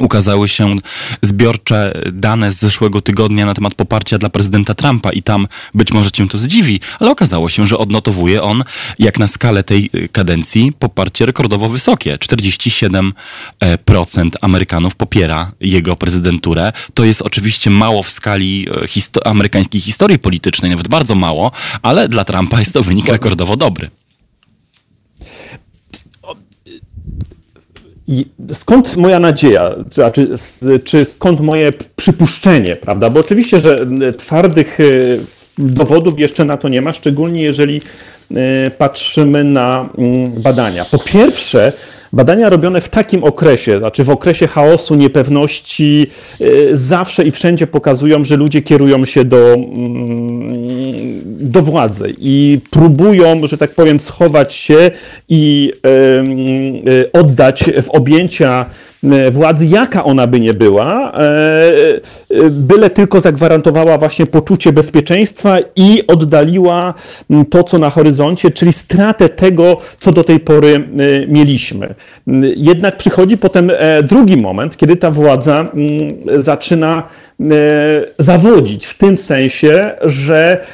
ukazały się zbiorcze dane z zeszłego tygodnia na temat poparcia dla prezydenta Trumpa i tam być może cię to zdziwi, ale okazało się, że odnotowuje on jak na skalę tej kadencji poparcie rekordowo wysokie. 47% Amerykanów popiera jego prezydenturę. To jest oczywiście mało w skali e, histo amerykańskiej historii politycznej, nawet bardzo mało, ale dla Trumpa jest to wynik rekordowo dobry. Skąd moja nadzieja, znaczy, czy skąd moje przypuszczenie, prawda? Bo oczywiście, że twardych e, dowodów jeszcze na to nie ma, szczególnie jeżeli e, patrzymy na badania. Po pierwsze, Badania robione w takim okresie, znaczy w okresie chaosu, niepewności, y, zawsze i wszędzie pokazują, że ludzie kierują się do, mm, do władzy i próbują, że tak powiem, schować się i y, oddać w objęcia władzy, jaka ona by nie była, e, e, byle tylko zagwarantowała właśnie poczucie bezpieczeństwa i oddaliła to, co na horyzoncie, czyli stratę tego, co do tej pory mieliśmy. Jednak przychodzi potem drugi moment, kiedy ta władza zaczyna zawodzić w tym sensie, że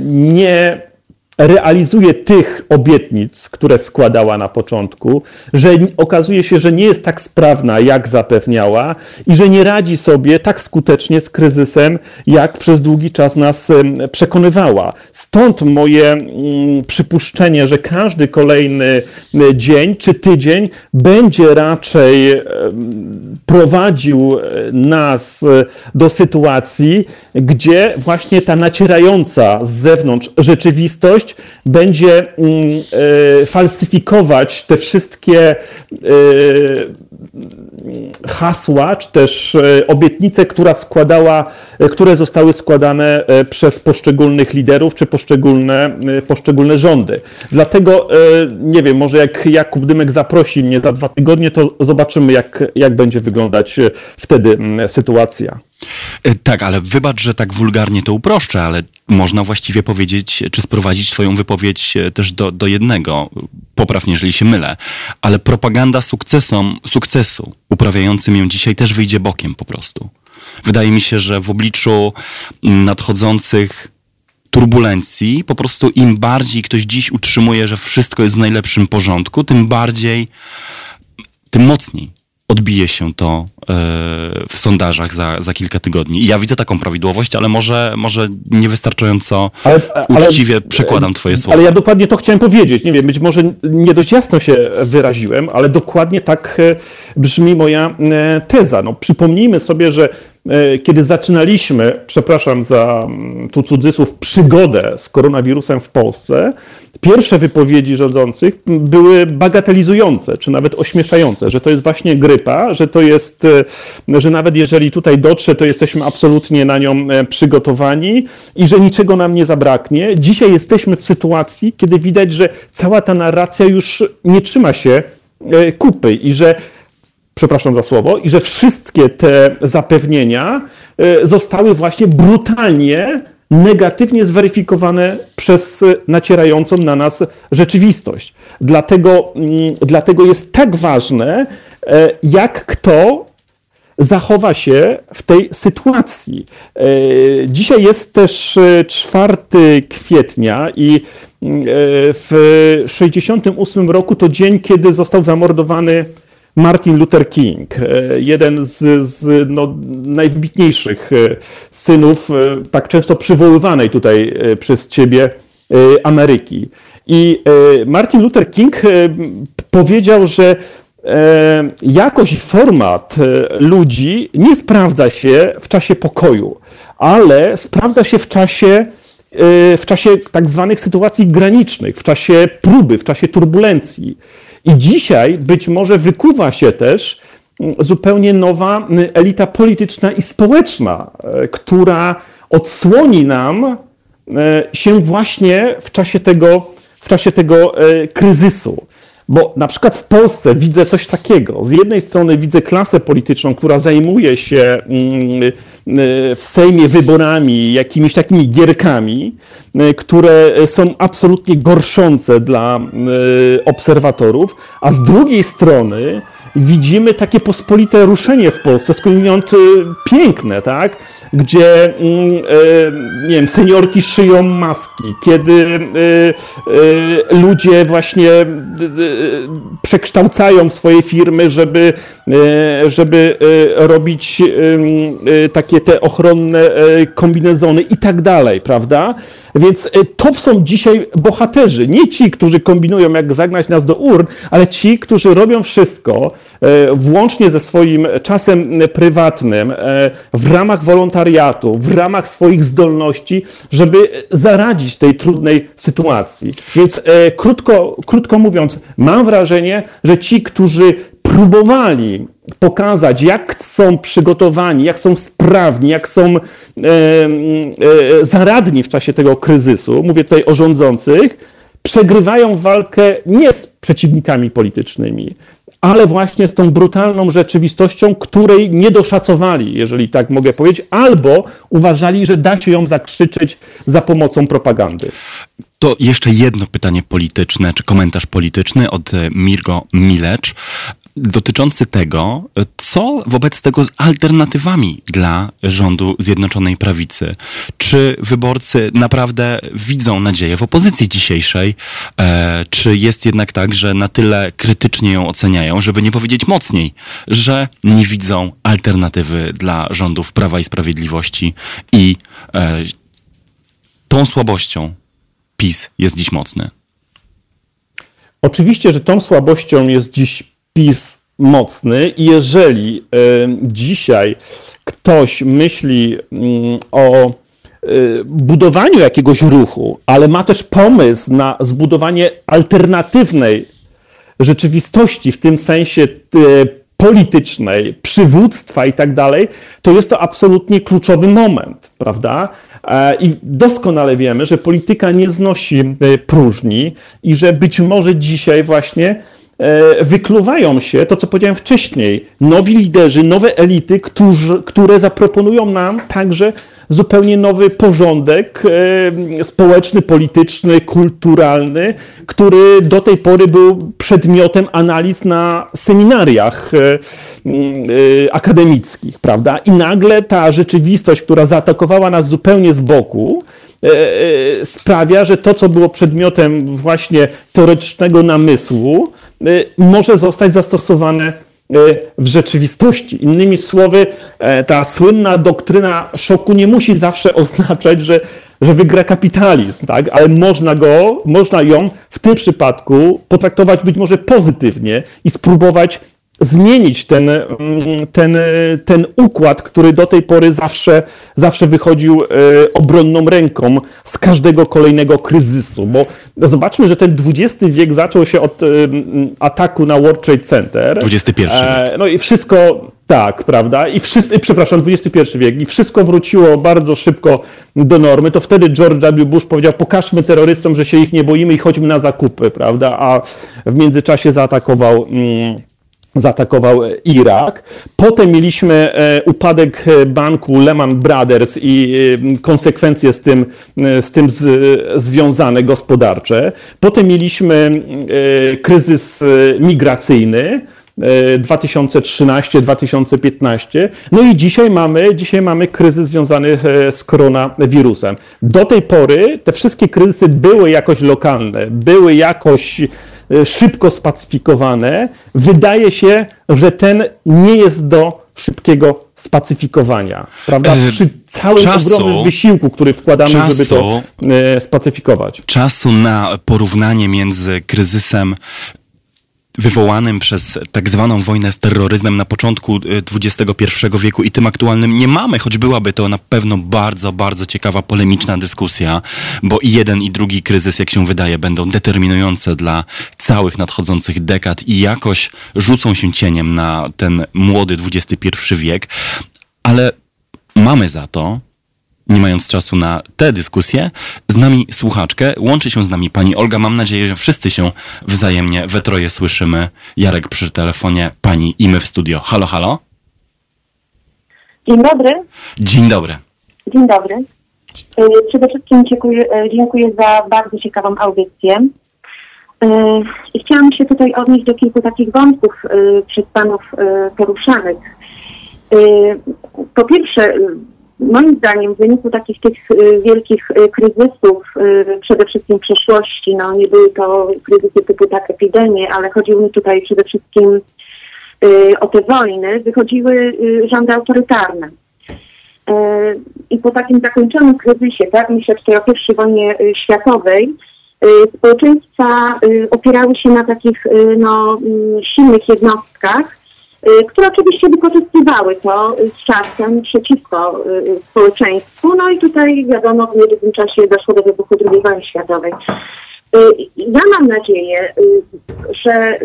nie realizuje tych obietnic, które składała na początku, że okazuje się, że nie jest tak sprawna, jak zapewniała i że nie radzi sobie tak skutecznie z kryzysem, jak przez długi czas nas przekonywała. Stąd moje mm, przypuszczenie, że każdy kolejny dzień czy tydzień będzie raczej prowadził e, nas e, do sytuacji, gdzie właśnie ta nacierająca z zewnątrz rzeczywistość będzie mm, e, falsyfikować te wszystkie e, hasła, czy też e, obietnice, która składała, które zostały składane przez poszczególnych liderów, czy poszczególne, poszczególne rządy. Dlatego, nie wiem, może jak Jakub Dymek zaprosi mnie za dwa tygodnie, to zobaczymy, jak, jak będzie wyglądać wtedy sytuacja. Tak, ale wybacz, że tak wulgarnie to uproszczę, ale można właściwie powiedzieć, czy sprowadzić Twoją wypowiedź e, też do, do jednego. Popraw jeżeli się mylę. Ale propaganda sukcesom, sukcesu, uprawiającym ją dzisiaj, też wyjdzie bokiem po prostu. Wydaje mi się, że w obliczu nadchodzących turbulencji, po prostu im bardziej ktoś dziś utrzymuje, że wszystko jest w najlepszym porządku, tym bardziej, tym mocniej odbije się to e, w sondażach za, za kilka tygodni. I ja widzę taką prawidłowość, ale może, może niewystarczająco ale, uczciwie ale, przekładam twoje słowa. Ale ja dokładnie to chciałem powiedzieć. Nie wiem, być może nie dość jasno się wyraziłem, ale dokładnie tak e, brzmi moja e, teza. No, przypomnijmy sobie, że kiedy zaczynaliśmy, przepraszam za mm, tu cudzysłów, przygodę z koronawirusem w Polsce, pierwsze wypowiedzi rządzących były bagatelizujące, czy nawet ośmieszające, że to jest właśnie grypa, że to jest, e, że nawet jeżeli tutaj dotrze, to jesteśmy absolutnie na nią e, przygotowani i że niczego nam nie zabraknie. Dzisiaj jesteśmy w sytuacji, kiedy widać, że cała ta narracja już nie trzyma się e, kupy i że przepraszam za słowo, i że wszystkie te zapewnienia zostały właśnie brutalnie negatywnie zweryfikowane przez nacierającą na nas rzeczywistość. Dlatego, mm, dlatego jest tak ważne, e, jak kto zachowa się w tej sytuacji. E, dzisiaj jest też 4 e, kwietnia i w 1968 roku to dzień, kiedy został zamordowany Martin Luther King, e, jeden z, z no, najwybitniejszych e, synów, e, tak często przywoływanej tutaj przez ciebie Ameryki. I Martin Luther King powiedział, że jakość format ludzi nie sprawdza się w czasie pokoju, ale sprawdza się w czasie w czasie tak zwanych sytuacji granicznych, w czasie próby, w czasie turbulencji. I dzisiaj być może wykuwa się też mm, zupełnie nowa mm, elita polityczna i społeczna, e, która odsłoni nam e, się właśnie w czasie tego, w czasie tego e, kryzysu. Bo na przykład w Polsce widzę coś takiego. Z jednej strony widzę klasę polityczną, która zajmuje się mm, w Sejmie wyborami, jakimiś takimi gierkami, które są absolutnie gorszące dla obserwatorów, a z drugiej strony widzimy takie pospolite ruszenie w Polsce, skądinąd y, piękne, tak? Gdzie, mm, e, nie wiem, seniorki szyją maski, kiedy y, y, ludzie właśnie przekształcają swoje firmy, żeby, żeby robić takie te ochronne kombinezony i tak dalej, prawda? Więc to są dzisiaj bohaterzy, nie ci, którzy kombinują, jak zagnać nas do urn, ale ci, którzy robią wszystko, włącznie ze swoim czasem prywatnym, e, w ramach wolontariatu, w ramach swoich zdolności, żeby zaradzić tej trudnej sytuacji. Więc e, krótko, krótko mówiąc, mam wrażenie, że ci, którzy próbowali pokazać, jak są przygotowani, jak są sprawni, jak są e, e, zaradni w czasie tego kryzysu, mówię tutaj o rządzących, przegrywają walkę nie z przeciwnikami politycznymi, ale właśnie z tą brutalną rzeczywistością, której nie doszacowali, jeżeli tak mogę powiedzieć, albo uważali, że da się ją zakrzyczeć za pomocą propagandy. To jeszcze jedno pytanie polityczne, czy komentarz polityczny od e, Mirgo Milecz dotyczący tego, co wobec tego z alternatywami dla rządu Zjednoczonej Prawicy. Czy wyborcy naprawdę widzą nadzieję w opozycji dzisiejszej? E, czy jest jednak tak, że na tyle krytycznie ją oceniają, żeby nie powiedzieć mocniej, że nie widzą alternatywy dla rządów Prawa i Sprawiedliwości i e, tą słabością PiS jest dziś mocny? Oczywiście, że tą słabością jest dziś PiS mocny i jeżeli dzisiaj ktoś myśli mm, o budowaniu jakiegoś ruchu, ale ma też pomysł na zbudowanie alternatywnej rzeczywistości, w tym sensie politycznej, przywództwa i tak dalej, to jest to absolutnie kluczowy moment, prawda? E, I doskonale wiemy, że polityka nie znosi e, próżni i że być może dzisiaj właśnie e, wykluwają się to, co powiedziałem wcześniej, nowi liderzy, nowe elity, którzy, które zaproponują nam także zupełnie nowy porządek e, społeczny, polityczny, kulturalny, który do tej pory był przedmiotem analiz na seminariach e, e, akademickich, prawda? I nagle ta rzeczywistość, która zaatakowała nas zupełnie z boku, sprawia, że to, co było przedmiotem właśnie teoretycznego namysłu, może zostać zastosowane E, w rzeczywistości. Innymi słowy, e, ta słynna doktryna szoku nie musi zawsze oznaczać, że, że wygra kapitalizm, tak? ale można go, można ją w tym przypadku potraktować być może pozytywnie i spróbować zmienić ten, mm, ten, ten układ, który do tej pory zawsze, zawsze wychodził e, obronną ręką z każdego kolejnego kryzysu. Bo zobaczmy, że ten XX wiek zaczął się od ataku na World Trade Center. XXI e. No i wszystko, tak, prawda? I wszyscy, przepraszam, XXI wiek. I wszystko wróciło bardzo szybko do normy. To wtedy George W. Bush powiedział, pokażmy terrorystom, że się ich nie boimy i chodźmy na zakupy, prawda? A w międzyczasie zaatakował... Mm, zaatakował Irak. Potem mieliśmy e, upadek e, banku Lehman Brothers i e, konsekwencje z tym, z tym związane gospodarcze. Potem mieliśmy kryzys migracyjny. 2013-2015. No i dzisiaj mamy, dzisiaj mamy kryzys związany z koronawirusem. Do tej pory te wszystkie kryzysy były jakoś lokalne, były jakoś szybko spacyfikowane, wydaje się, że ten nie jest do szybkiego spacyfikowania. Prawda? E, Przy całym czasu, ogromnym wysiłku, który wkładamy, czasu, żeby to e, spacyfikować. Czasu na porównanie między kryzysem wywołanym przez tak zwaną wojnę z terroryzmem na początku XXI y, wieku i tym aktualnym nie mamy, choć byłaby to na pewno bardzo, bardzo ciekawa, polemiczna dyskusja, bo i jeden i drugi kryzys, jak się wydaje, będą determinujące dla całych nadchodzących dekad i jakoś rzucą się cieniem na ten młody XXI wiek, ale mamy za to nie mając czasu na tę dyskusję, z nami słuchaczkę. Łączy się z nami pani Olga. Mam nadzieję, że wszyscy się wzajemnie we troje słyszymy. Jarek przy telefonie, pani i my w studio. Halo, halo. Dzień dobry. Dzień dobry. Dzień dobry. E, przede wszystkim dziękuję, e, dziękuję za bardzo ciekawą audycję. E, chciałam się tutaj odnieść do kilku takich wątków przez panów poruszanych. Po pierwsze, moim zdaniem w wyniku takich tych y, wielkich y, kryzysów, y, przede wszystkim przeszłości, no nie były to kryzysy typu tak epidemie, ale chodziło mi tutaj przede wszystkim o te wojny, wychodziły rządy autorytarne. I po takim zakończonym kryzysie, tak, myślę tutaj o pierwszej wojnie światowej, społeczeństwa opierały się na takich no, mm, silnych jednostkach, które oczywiście wykorzystywały to z czasem przeciwko y, społeczeństwu. No i tutaj wiadomo, w niedługim czasie doszło do wybuchu II wojny światowej. Y, ja mam nadzieję, że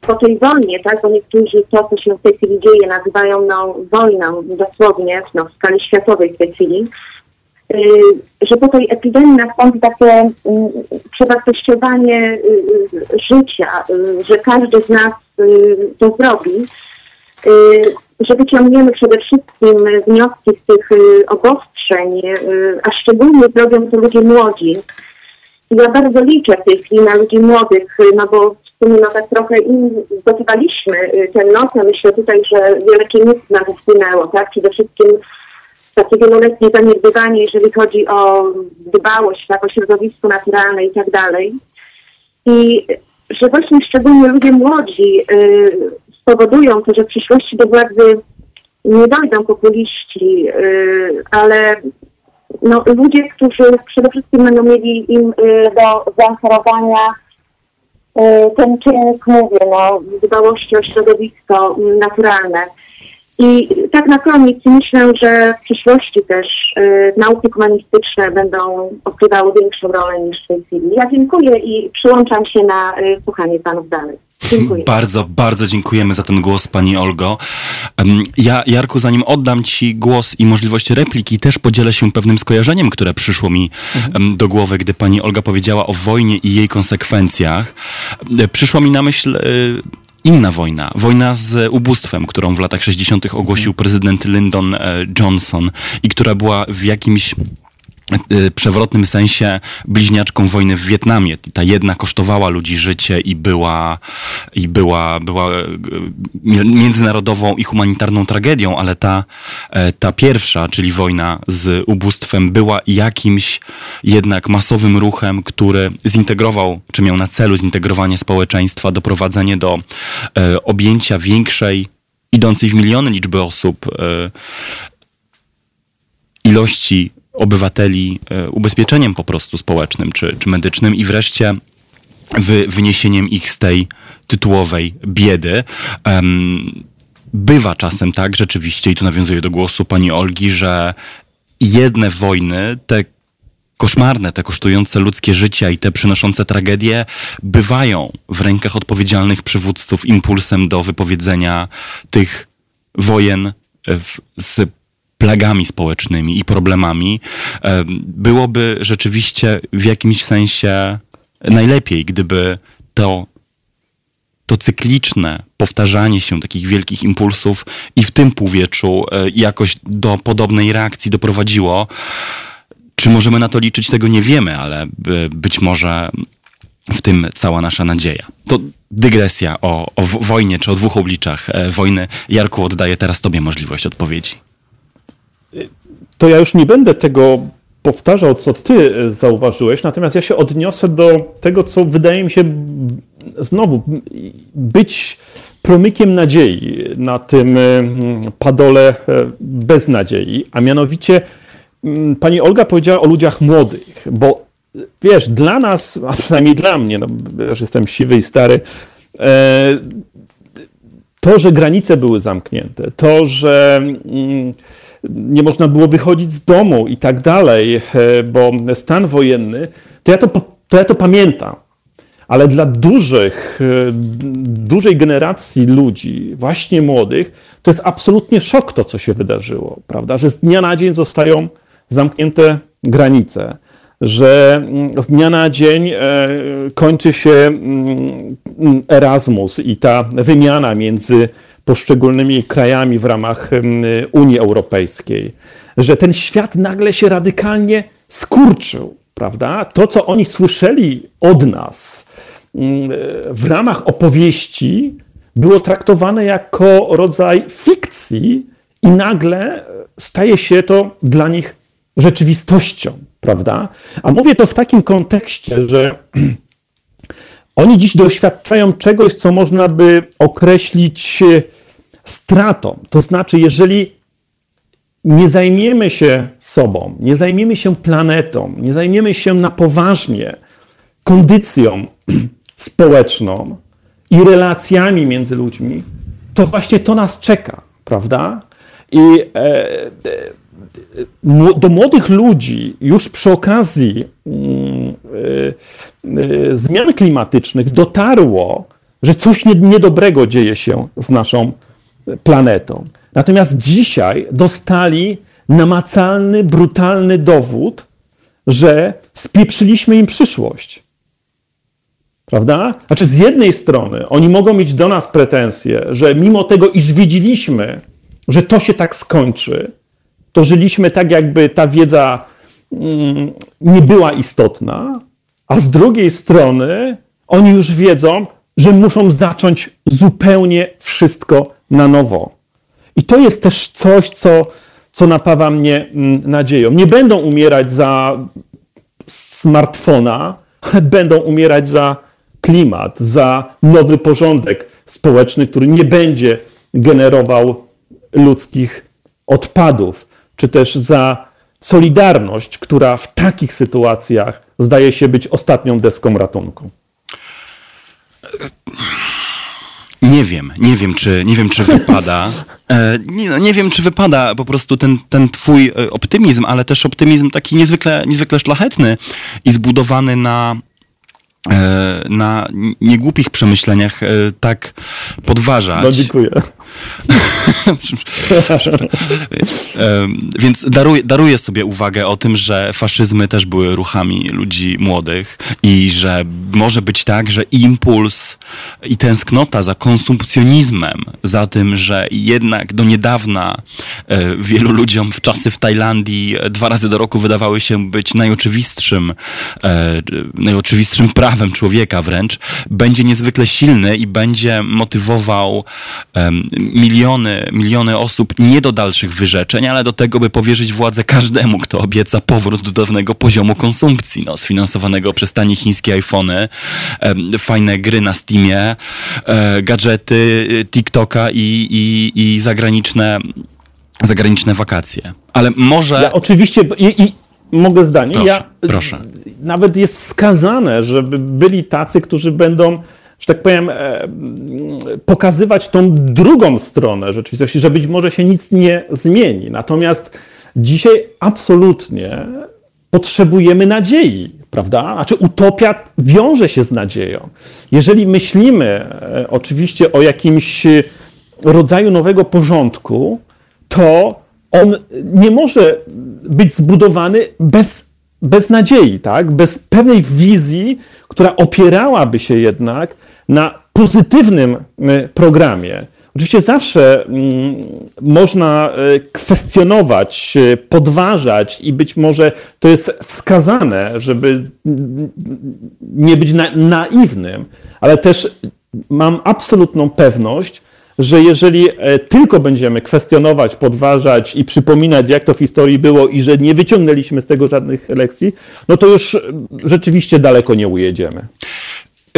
po tej wojnie, tak, bo niektórzy to, co się w tej chwili dzieje, nazywają no, wojną dosłownie no, w skali światowej w tej chwili, że po tej epidemii nastąpi takie mm, przewartościowanie życia, że każdy z nas to zrobi Y, że wyciągniemy przede wszystkim wnioski z tych y, obostrzeń, y, a szczególnie zrobią to ludzie młodzi. Ja bardzo liczę w tej chwili na ludzi młodych, no bo w sumie no tak trochę im zdobywaliśmy ten nos. Ja myślę tutaj, że wiele czynników nam wpłynęło, tak? Przede wszystkim takie wieloletnie zaniedbywanie, jeżeli chodzi o dbałość tak, o środowisko naturalne i tak dalej. I że właśnie szczególnie ludzie młodzi spowodują to, że w przyszłości do władzy nie dojdą populiści, y, ale no, ludzie, którzy przede wszystkim będą mieli im y, do zaoferowania y, ten czynnik, mówię, no, dbałości o środowisko naturalne. I tak na koniec myślę, że w przyszłości też y, nauki humanistyczne będą odgrywały większą rolę niż w tej chwili. Ja dziękuję i przyłączam się na y, słuchanie panów dalej. Dziękuję. Bardzo, bardzo dziękujemy za ten głos, Pani Olgo. Ja, Jarku, zanim oddam Ci głos i możliwość repliki, też podzielę się pewnym skojarzeniem, które przyszło mi mhm. do głowy, gdy Pani Olga powiedziała o wojnie i jej konsekwencjach. Przyszła mi na myśl e, inna wojna. Wojna z ubóstwem, którą w latach 60. ogłosił prezydent Lyndon e, Johnson i która była w jakimś przewrotnym sensie bliźniaczką wojny w Wietnamie. Ta jedna kosztowała ludzi życie i była, i była, była y, międzynarodową i humanitarną tragedią, ale ta, e, ta pierwsza, czyli wojna z ubóstwem, była jakimś jednak masowym ruchem, który zintegrował, czy miał na celu zintegrowanie społeczeństwa, doprowadzenie do e, objęcia większej, idącej w miliony liczby osób, e, ilości obywateli e, ubezpieczeniem po prostu społecznym czy, czy medycznym i wreszcie wy, wyniesieniem ich z tej tytułowej biedy. Bywa czasem tak rzeczywiście, i tu nawiązuję do głosu pani Olgi, że jedne wojny, te koszmarne, te kosztujące ludzkie życia i te przynoszące tragedie bywają w rękach odpowiedzialnych przywódców impulsem do wypowiedzenia tych wojen w, z plagami społecznymi i problemami, byłoby rzeczywiście w jakimś sensie najlepiej, gdyby to, to cykliczne powtarzanie się takich wielkich impulsów i w tym półwieczu e, jakoś do podobnej reakcji doprowadziło. Czy możemy na to liczyć, tego nie wiemy, ale być może w tym cała nasza nadzieja. To dygresja o, o wojnie, czy o dwóch obliczach e, wojny. Jarku, oddaję teraz Tobie możliwość odpowiedzi to ja już nie będę tego powtarzał, co ty e, zauważyłeś, natomiast ja się odniosę do tego, co wydaje mi się znowu być promykiem nadziei na tym e, padole e, bez nadziei, a mianowicie pani Olga powiedziała o ludziach młodych, bo wiesz, dla nas, a przynajmniej dla mnie, no, już jestem siwy i stary, to, że granice były zamknięte, to, że nie można było wychodzić z domu i tak dalej, e, bo stan wojenny, to ja to, to, ja to pamiętam. Ale dla dużych, e, dużej generacji ludzi, właśnie młodych, to jest absolutnie szok to, co się wydarzyło, prawda? Że z dnia na dzień zostają zamknięte granice, że mm, z dnia na dzień e, kończy się mm, Erasmus i ta wymiana między poszczególnymi krajami w ramach Unii Europejskiej, że ten świat nagle się radykalnie skurczył, prawda? To, co oni słyszeli od nas w ramach opowieści, było traktowane jako rodzaj fikcji i nagle staje się to dla nich rzeczywistością, prawda? A mówię to w takim kontekście, że oni dziś doświadczają czegoś, co można by określić stratą. To znaczy, jeżeli nie zajmiemy się sobą, nie zajmiemy się planetą, nie zajmiemy się na poważnie kondycją społeczną i relacjami między ludźmi, to właśnie to nas czeka, prawda? I e, e, do młodych ludzi już przy okazji mm, e, zmian klimatycznych dotarło, że coś niedobrego dzieje się z naszą planetą. Natomiast dzisiaj dostali namacalny, brutalny dowód, że spieprzyliśmy im przyszłość. Prawda? Znaczy, z jednej strony oni mogą mieć do nas pretensje, że mimo tego, iż wiedzieliśmy, że to się tak skończy, to żyliśmy tak, jakby ta wiedza mm, nie była istotna, a z drugiej strony oni już wiedzą, że muszą zacząć zupełnie wszystko na nowo. I to jest też coś, co, co napawa mnie mm, nadzieją. Nie będą umierać za smartfona, ale będą umierać za klimat, za nowy porządek społeczny, który nie będzie generował ludzkich odpadów, czy też za solidarność, która w takich sytuacjach zdaje się być ostatnią deską ratunku. Nie wiem, nie wiem, czy, nie wiem, czy wypada. E, nie, no, nie wiem, czy wypada po prostu ten, ten twój e, optymizm, ale też optymizm taki niezwykle, niezwykle szlachetny i zbudowany na na niegłupich przemyśleniach e, tak podważać. No dziękuję. E, więc daruję, daruję sobie uwagę o tym, że faszyzmy też były ruchami ludzi młodych i że może być tak, że impuls i tęsknota za konsumpcjonizmem, za tym, że jednak do niedawna wielu ludziom w czasy w Tajlandii dwa razy do roku wydawały się być najoczywistszym, najoczywistszym prawem, prawem człowieka wręcz, będzie niezwykle silny i będzie motywował um, miliony, miliony osób nie do dalszych wyrzeczeń, ale do tego, by powierzyć władzę każdemu, kto obieca powrót do dawnego poziomu konsumpcji, no, sfinansowanego przez tanie chińskie iPhony, um, fajne gry na Steamie, um, gadżety, TikToka i, i, i zagraniczne zagraniczne wakacje. Ale może. Ja oczywiście. I, i mogę zdanie. Proszę, ja, proszę. Nawet jest wskazane, żeby byli tacy, którzy będą, że tak powiem, e, pokazywać tą drugą stronę rzeczywistości, że być może się nic nie zmieni. Natomiast dzisiaj absolutnie potrzebujemy nadziei, prawda? Znaczy utopia wiąże się z nadzieją. Jeżeli myślimy e, oczywiście o jakimś rodzaju nowego porządku, to on nie może być zbudowany bez, bez nadziei, tak? bez pewnej wizji, która opierałaby się jednak na pozytywnym programie. Oczywiście zawsze można e, kwestionować, e, podważać i być może to jest wskazane, żeby nie być na, naiwnym, ale też mam absolutną pewność, że jeżeli e, tylko będziemy kwestionować, podważać i przypominać, jak to w historii było i że nie wyciągnęliśmy z tego żadnych lekcji, no to już e, rzeczywiście daleko nie ujedziemy.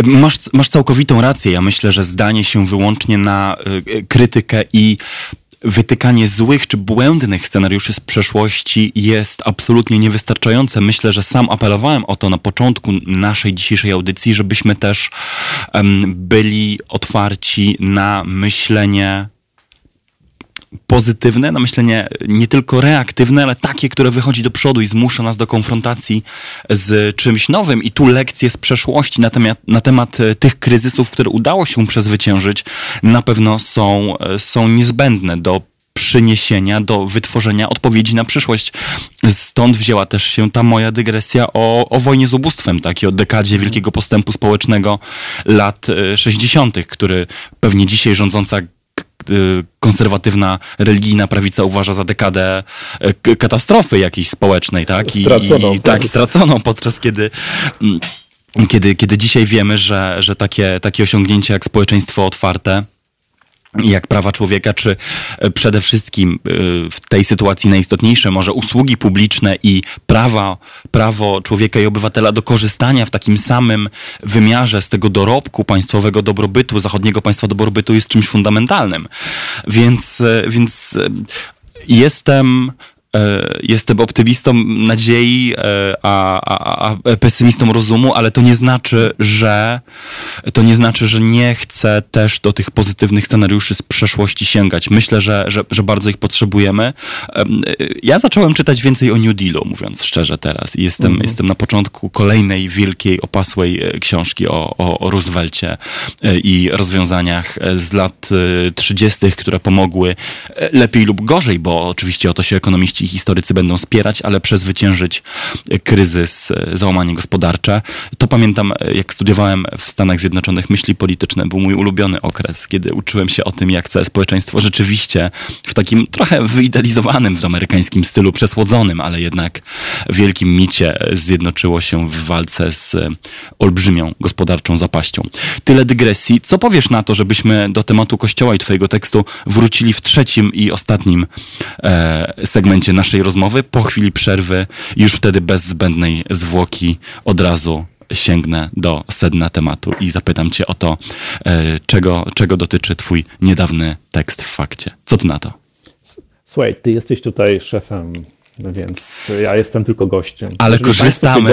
Masz, masz całkowitą rację. Ja myślę, że zdanie się wyłącznie na e, krytykę i wytykanie złych czy błędnych scenariuszy z przeszłości jest absolutnie niewystarczające. Myślę, że sam apelowałem o to na początku naszej dzisiejszej audycji, żebyśmy też byli otwarci na myślenie pozytywne, na myślenie nie tylko reaktywne, ale takie, które wychodzi do przodu i zmusza nas do konfrontacji z czymś nowym. I tu lekcje z przeszłości na temat, na temat e, tych kryzysów, które udało się przezwyciężyć, na pewno są, e, są niezbędne do przyniesienia, do wytworzenia odpowiedzi na przyszłość. Stąd wzięła też się ta moja dygresja o, o wojnie z ubóstwem, takiej o dekadzie wielkiego postępu społecznego lat 60., e, który pewnie dzisiaj rządząca konserwatywna, religijna prawica uważa za dekadę y, katastrofy jakiejś społecznej, tak? I, straconą. I, tak, tak, straconą, podczas kiedy mm, kiedy, kiedy dzisiaj wiemy, że, że takie, takie osiągnięcia jak społeczeństwo otwarte, jak prawa człowieka, czy e, przede wszystkim e, w tej sytuacji najistotniejsze może usługi publiczne i prawa, prawo człowieka i obywatela do korzystania w takim samym wymiarze z tego dorobku państwowego dobrobytu, zachodniego państwa dobrobytu jest czymś fundamentalnym. Więc, e, więc jestem jestem optymistą nadziei, e, a, a, a, pesymistą rozumu, ale to nie znaczy, że to nie znaczy, że nie chcę też do tych pozytywnych scenariuszy z przeszłości sięgać. Myślę, że, że, że bardzo ich potrzebujemy. E, ja zacząłem czytać więcej o New Dealu, mówiąc szczerze teraz. I jestem, mhm. jestem na początku kolejnej wielkiej, opasłej książki o, o, o Roosevelcie i rozwiązaniach z lat 30., które pomogły lepiej lub gorzej, bo oczywiście o to się ekonomiści i historycy będą spierać, ale przezwyciężyć kryzys, e, załamanie gospodarcze. To pamiętam, e, jak studiowałem w Stanach Zjednoczonych myśli polityczne, był mój ulubiony okres, kiedy uczyłem się o tym, jak całe społeczeństwo rzeczywiście w takim trochę wyidealizowanym w amerykańskim stylu, przesłodzonym, ale jednak wielkim micie zjednoczyło się w walce z e, olbrzymią gospodarczą zapaścią. Tyle dygresji. Co powiesz na to, żebyśmy do tematu Kościoła i twojego tekstu wrócili w trzecim i ostatnim e, segmencie naszej rozmowy. Po chwili przerwy, już wtedy bez zbędnej zwłoki, od razu sięgnę do sedna tematu i zapytam Cię o to, e, czego, czego dotyczy Twój niedawny tekst w fakcie. Co Ty na to? Słuchaj, Ty jesteś tutaj szefem więc ja jestem tylko gościem. Ale korzystamy,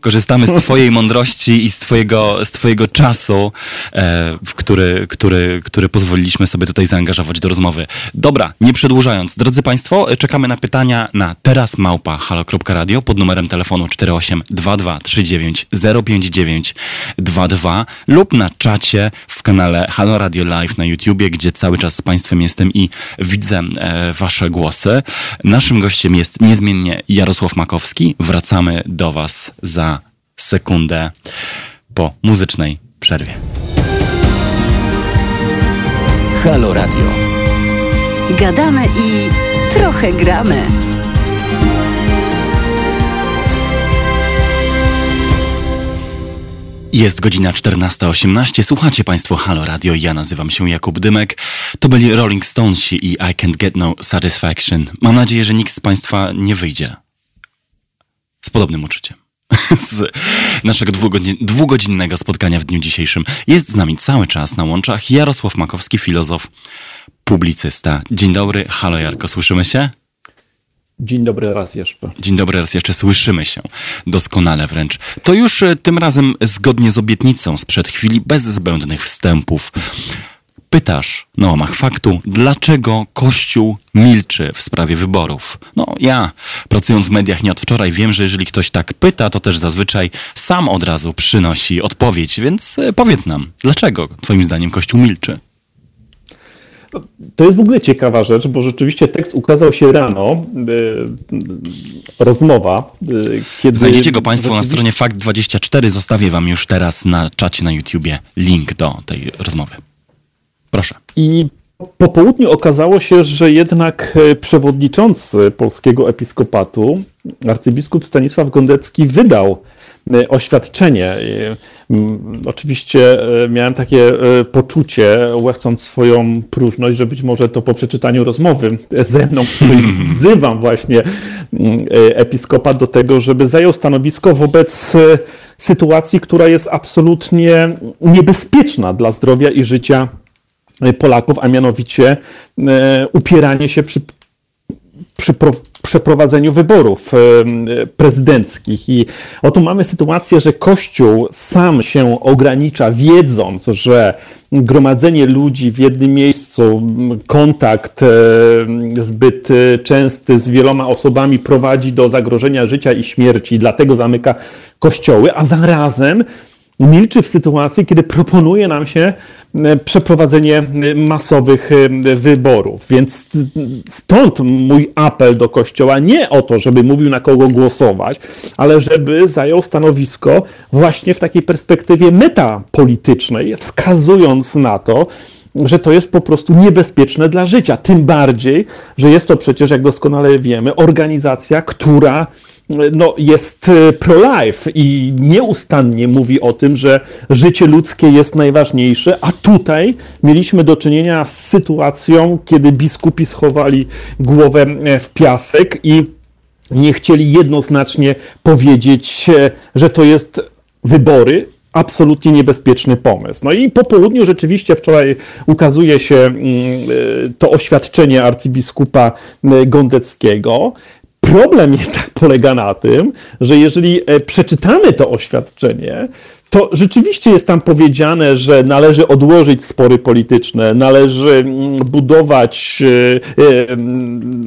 korzystamy z Twojej mądrości i z Twojego, z twojego czasu, e, w który, który, który pozwoliliśmy sobie tutaj zaangażować do rozmowy. Dobra, nie przedłużając, drodzy Państwo, czekamy na pytania na teraz małpa halo.radio pod numerem telefonu 482239 lub na czacie w kanale Halo Radio Live na YouTubie, gdzie cały czas z Państwem jestem i widzę e, Wasze głosy. Naszym gościem jest niezmiennie Jarosław Makowski. Wracamy do Was za sekundę po muzycznej przerwie. Halo Radio. Gadamy i trochę gramy. Jest godzina 14.18. Słuchacie Państwo Halo Radio. Ja nazywam się Jakub Dymek. To byli Rolling Stones i I Can't Get No Satisfaction. Mam nadzieję, że nikt z Państwa nie wyjdzie z podobnym uczuciem. z naszego dwugodzinnego spotkania w dniu dzisiejszym. Jest z nami cały czas na łączach Jarosław Makowski, filozof, publicysta. Dzień dobry, halo Jarko, słyszymy się? Dzień dobry raz jeszcze. Dzień dobry raz jeszcze, słyszymy się doskonale wręcz. To już e, tym razem zgodnie z obietnicą sprzed chwili, bez zbędnych wstępów. Pytasz na łamach faktu, dlaczego Kościół milczy w sprawie wyborów? No ja, pracując w mediach nie od wczoraj, wiem, że jeżeli ktoś tak pyta, to też zazwyczaj sam od razu przynosi odpowiedź, więc e, powiedz nam, dlaczego Twoim zdaniem Kościół milczy? To jest w ogóle ciekawa rzecz, bo rzeczywiście tekst ukazał się rano, e, rozmowa, e, kiedy... Znajdziecie go Państwo na stronie Fakt24, zostawię Wam już teraz na czacie na YouTubie link do tej rozmowy. Proszę. I po południu okazało się, że jednak e, przewodniczący polskiego episkopatu, arcybiskup Stanisław Gondecki, wydał oświadczenie. Oczywiście e, miałem takie poczucie, łechcąc swoją próżność, że być może to po przeczytaniu rozmowy ze mną, której wzywam właśnie episkopat do tego, żeby zajął stanowisko wobec sytuacji, która jest absolutnie niebezpieczna dla zdrowia i życia Polaków, a mianowicie upieranie się przy, przy przeprowadzeniu wyborów e, prezydenckich. I oto mamy sytuację, że Kościół sam się ogranicza, wiedząc, że gromadzenie ludzi w jednym miejscu, kontakt e, zbyt częsty z wieloma osobami prowadzi do zagrożenia życia i śmierci, dlatego zamyka kościoły, a zarazem milczy w sytuacji, kiedy proponuje nam się e, przeprowadzenie e, masowych e, wyborów. Więc stąd mój apel do Kościoła nie o to, żeby mówił na kogo głosować, ale żeby zajął stanowisko właśnie w takiej perspektywie metapolitycznej, wskazując na to, że to jest po prostu niebezpieczne dla życia. Tym bardziej, że jest to przecież, jak doskonale wiemy, organizacja, która no, jest y, pro-life i nieustannie mówi o tym, że życie ludzkie jest najważniejsze, a tutaj mieliśmy do czynienia z sytuacją, kiedy biskupi schowali głowę e, w piasek i nie chcieli jednoznacznie powiedzieć, e, że to jest wybory, absolutnie niebezpieczny pomysł. No i po południu rzeczywiście wczoraj ukazuje się mm, e, to oświadczenie arcybiskupa Gondeckiego. Problem jednak polega na tym, że jeżeli e, przeczytamy to oświadczenie, to rzeczywiście jest tam powiedziane, że należy odłożyć spory polityczne, należy mm, budować e, e, mm,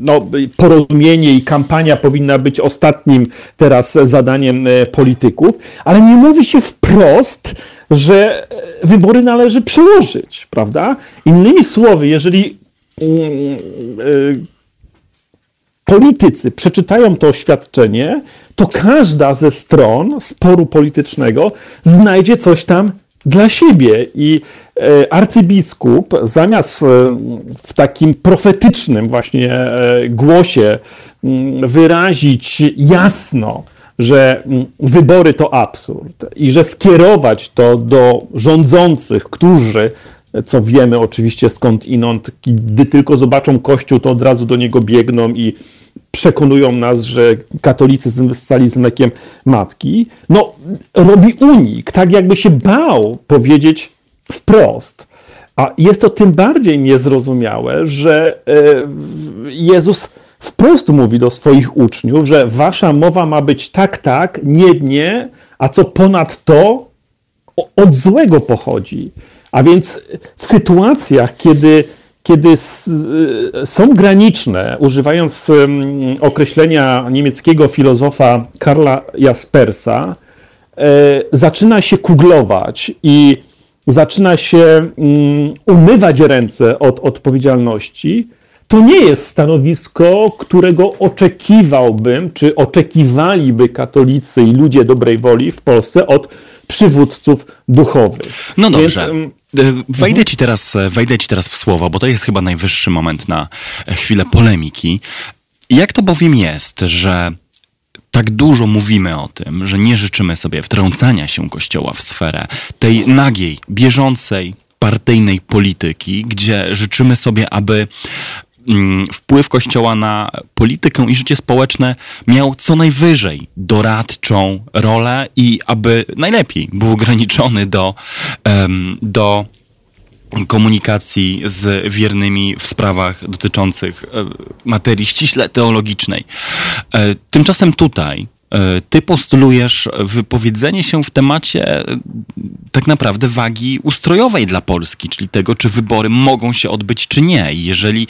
no, porozumienie i kampania powinna być ostatnim teraz zadaniem polityków, ale nie mówi się wprost, że wybory należy przełożyć, prawda? Innymi słowy, jeżeli mm, politycy przeczytają to oświadczenie, to każda ze stron sporu politycznego znajdzie coś tam dla siebie. I e, arcybiskup zamiast e, w takim profetycznym właśnie e, głosie mm, wyrazić jasno, że mm, wybory to absurd i że skierować to do rządzących, którzy co wiemy oczywiście skąd inąd, gdy tylko zobaczą Kościół, to od razu do niego biegną i przekonują nas, że katolicyzm wyssali z mlekiem matki, no robi unik, tak jakby się bał powiedzieć wprost. A jest to tym bardziej niezrozumiałe, że e, Jezus wprost mówi do swoich uczniów, że wasza mowa ma być tak, tak, nie, nie, a co ponad to od złego pochodzi. A więc w sytuacjach, kiedy, kiedy są graniczne, używając określenia niemieckiego filozofa Karla Jaspersa, e, zaczyna się kuglować i zaczyna się mm, umywać ręce od odpowiedzialności, to nie jest stanowisko, którego oczekiwałbym, czy oczekiwaliby katolicy i ludzie dobrej woli w Polsce od przywódców duchowych. No dobrze. Więc, e, wejdę ci, teraz, e, wejdę ci teraz w słowo, bo to jest chyba najwyższy moment na chwilę polemiki. Jak to bowiem jest, że tak dużo mówimy o tym, że nie życzymy sobie wtrącania się Kościoła w sferę tej nagiej, bieżącej, partyjnej polityki, gdzie życzymy sobie, aby wpływ Kościoła na politykę i życie społeczne miał co najwyżej doradczą rolę i aby najlepiej był ograniczony do, do komunikacji z wiernymi w sprawach dotyczących e, materii ściśle teologicznej. E, tymczasem tutaj ty postulujesz wypowiedzenie się w temacie tak naprawdę wagi ustrojowej dla Polski, czyli tego, czy wybory mogą się odbyć, czy nie. I jeżeli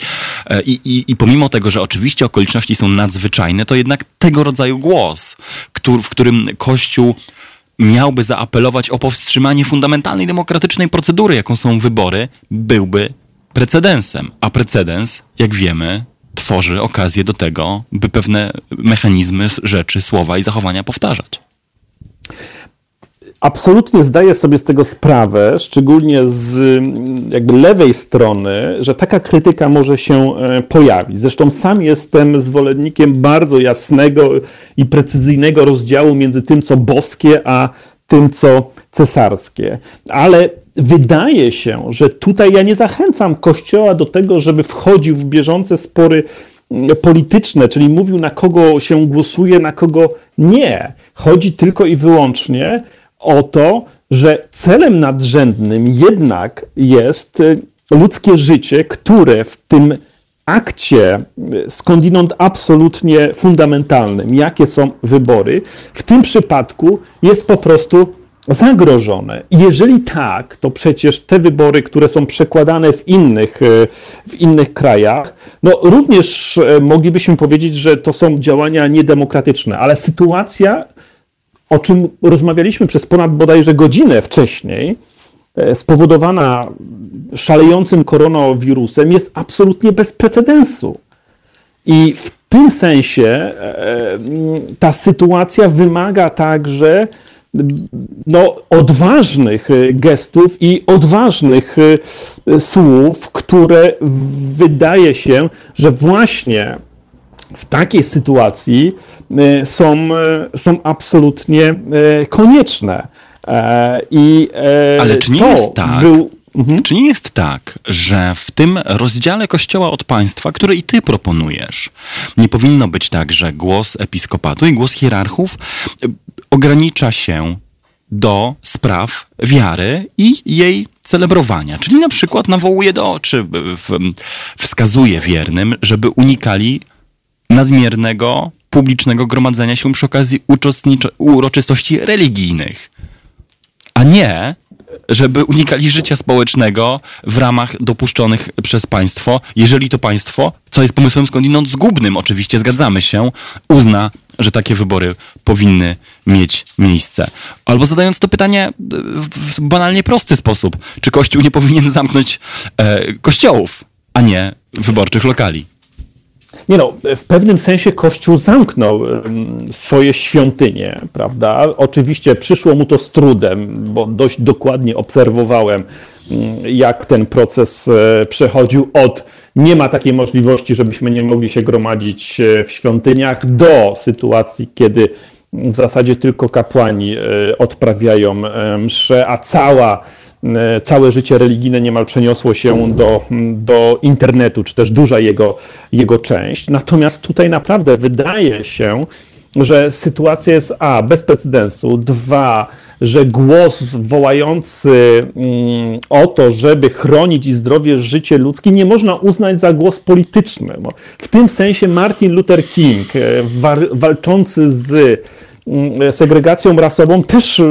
i, i, i pomimo tego, że oczywiście okoliczności są nadzwyczajne, to jednak tego rodzaju głos, który, w którym Kościół miałby zaapelować o powstrzymanie fundamentalnej demokratycznej procedury, jaką są wybory, byłby precedensem. A precedens, jak wiemy, tworzy okazję do tego, by pewne mechanizmy, rzeczy, słowa i zachowania powtarzać absolutnie zdaję sobie z tego sprawę, szczególnie z mm, jakby lewej strony, że taka krytyka może się e, pojawić. Zresztą sam jestem zwolennikiem bardzo jasnego i precyzyjnego rozdziału między tym, co boskie, a tym, co cesarskie. Ale wydaje się, że tutaj ja nie zachęcam Kościoła do tego, żeby wchodził w bieżące spory mm, polityczne, czyli mówił, na kogo się głosuje, na kogo nie. Chodzi tylko i wyłącznie o to, że celem nadrzędnym jednak jest y, ludzkie życie, które w tym akcie y, skądinąd absolutnie fundamentalnym, jakie są wybory, w tym przypadku jest po prostu zagrożone. Jeżeli tak, to przecież te wybory, które są przekładane w innych, y, w innych krajach, no również moglibyśmy powiedzieć, że to są działania niedemokratyczne, ale sytuacja o czym rozmawialiśmy przez ponad bodajże godzinę wcześniej, e, spowodowana szalejącym koronawirusem, jest absolutnie bez precedensu. I w tym sensie e, ta sytuacja wymaga także no, odważnych gestów i odważnych e, słów, które wydaje się, że właśnie w takiej sytuacji e, są, e, są absolutnie e, konieczne. I Ale czy nie jest tak? Był... Mhm. Czy nie jest tak, że w tym rozdziale Kościoła od państwa, który i ty proponujesz, nie powinno być tak, że głos episkopatu i głos hierarchów ogranicza się do spraw wiary i jej celebrowania. Czyli na przykład nawołuje do, czy wskazuje wiernym, żeby unikali nadmiernego publicznego gromadzenia się przy okazji uroczystości religijnych, a nie żeby unikali życia społecznego w ramach dopuszczonych przez państwo, jeżeli to państwo, co jest pomysłem skądinąd zgubnym, oczywiście zgadzamy się, uzna, że takie wybory powinny mieć miejsce. Albo zadając to pytanie w banalnie prosty sposób, czy Kościół nie powinien zamknąć e, kościołów, a nie wyborczych lokali? Nie no, w pewnym sensie Kościół zamknął swoje świątynie, prawda? Oczywiście przyszło mu to z trudem, bo dość dokładnie obserwowałem, jak ten proces e, przechodził od nie ma takiej możliwości, żebyśmy nie mogli się gromadzić e, w świątyniach, do sytuacji, kiedy w zasadzie tylko kapłani e, odprawiają msze, a cała całe życie religijne niemal przeniosło się do, do internetu, czy też duża jego, jego część. Natomiast tutaj naprawdę wydaje się, że sytuacja jest A, bez precedensu, dwa, że głos wołający mm, o to, żeby chronić i zdrowie życie ludzkie, nie można uznać za głos polityczny. W tym sensie Martin Luther King, walczący z Mm, segregacją rasową też,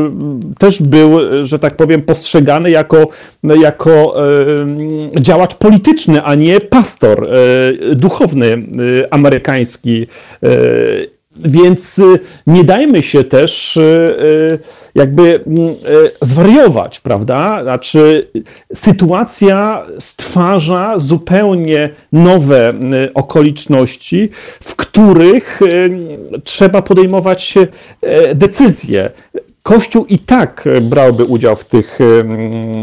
też był, że tak powiem, postrzegany jako, jako e, działacz polityczny, a nie pastor e, duchowny e, amerykański więc y, nie dajmy się też y, y, jakby mm, zwariować, prawda? Znaczy, sytuacja stwarza zupełnie nowe okoliczności, w których trzeba podejmować decyzje. Kościół i tak e, brałby udział w, tych,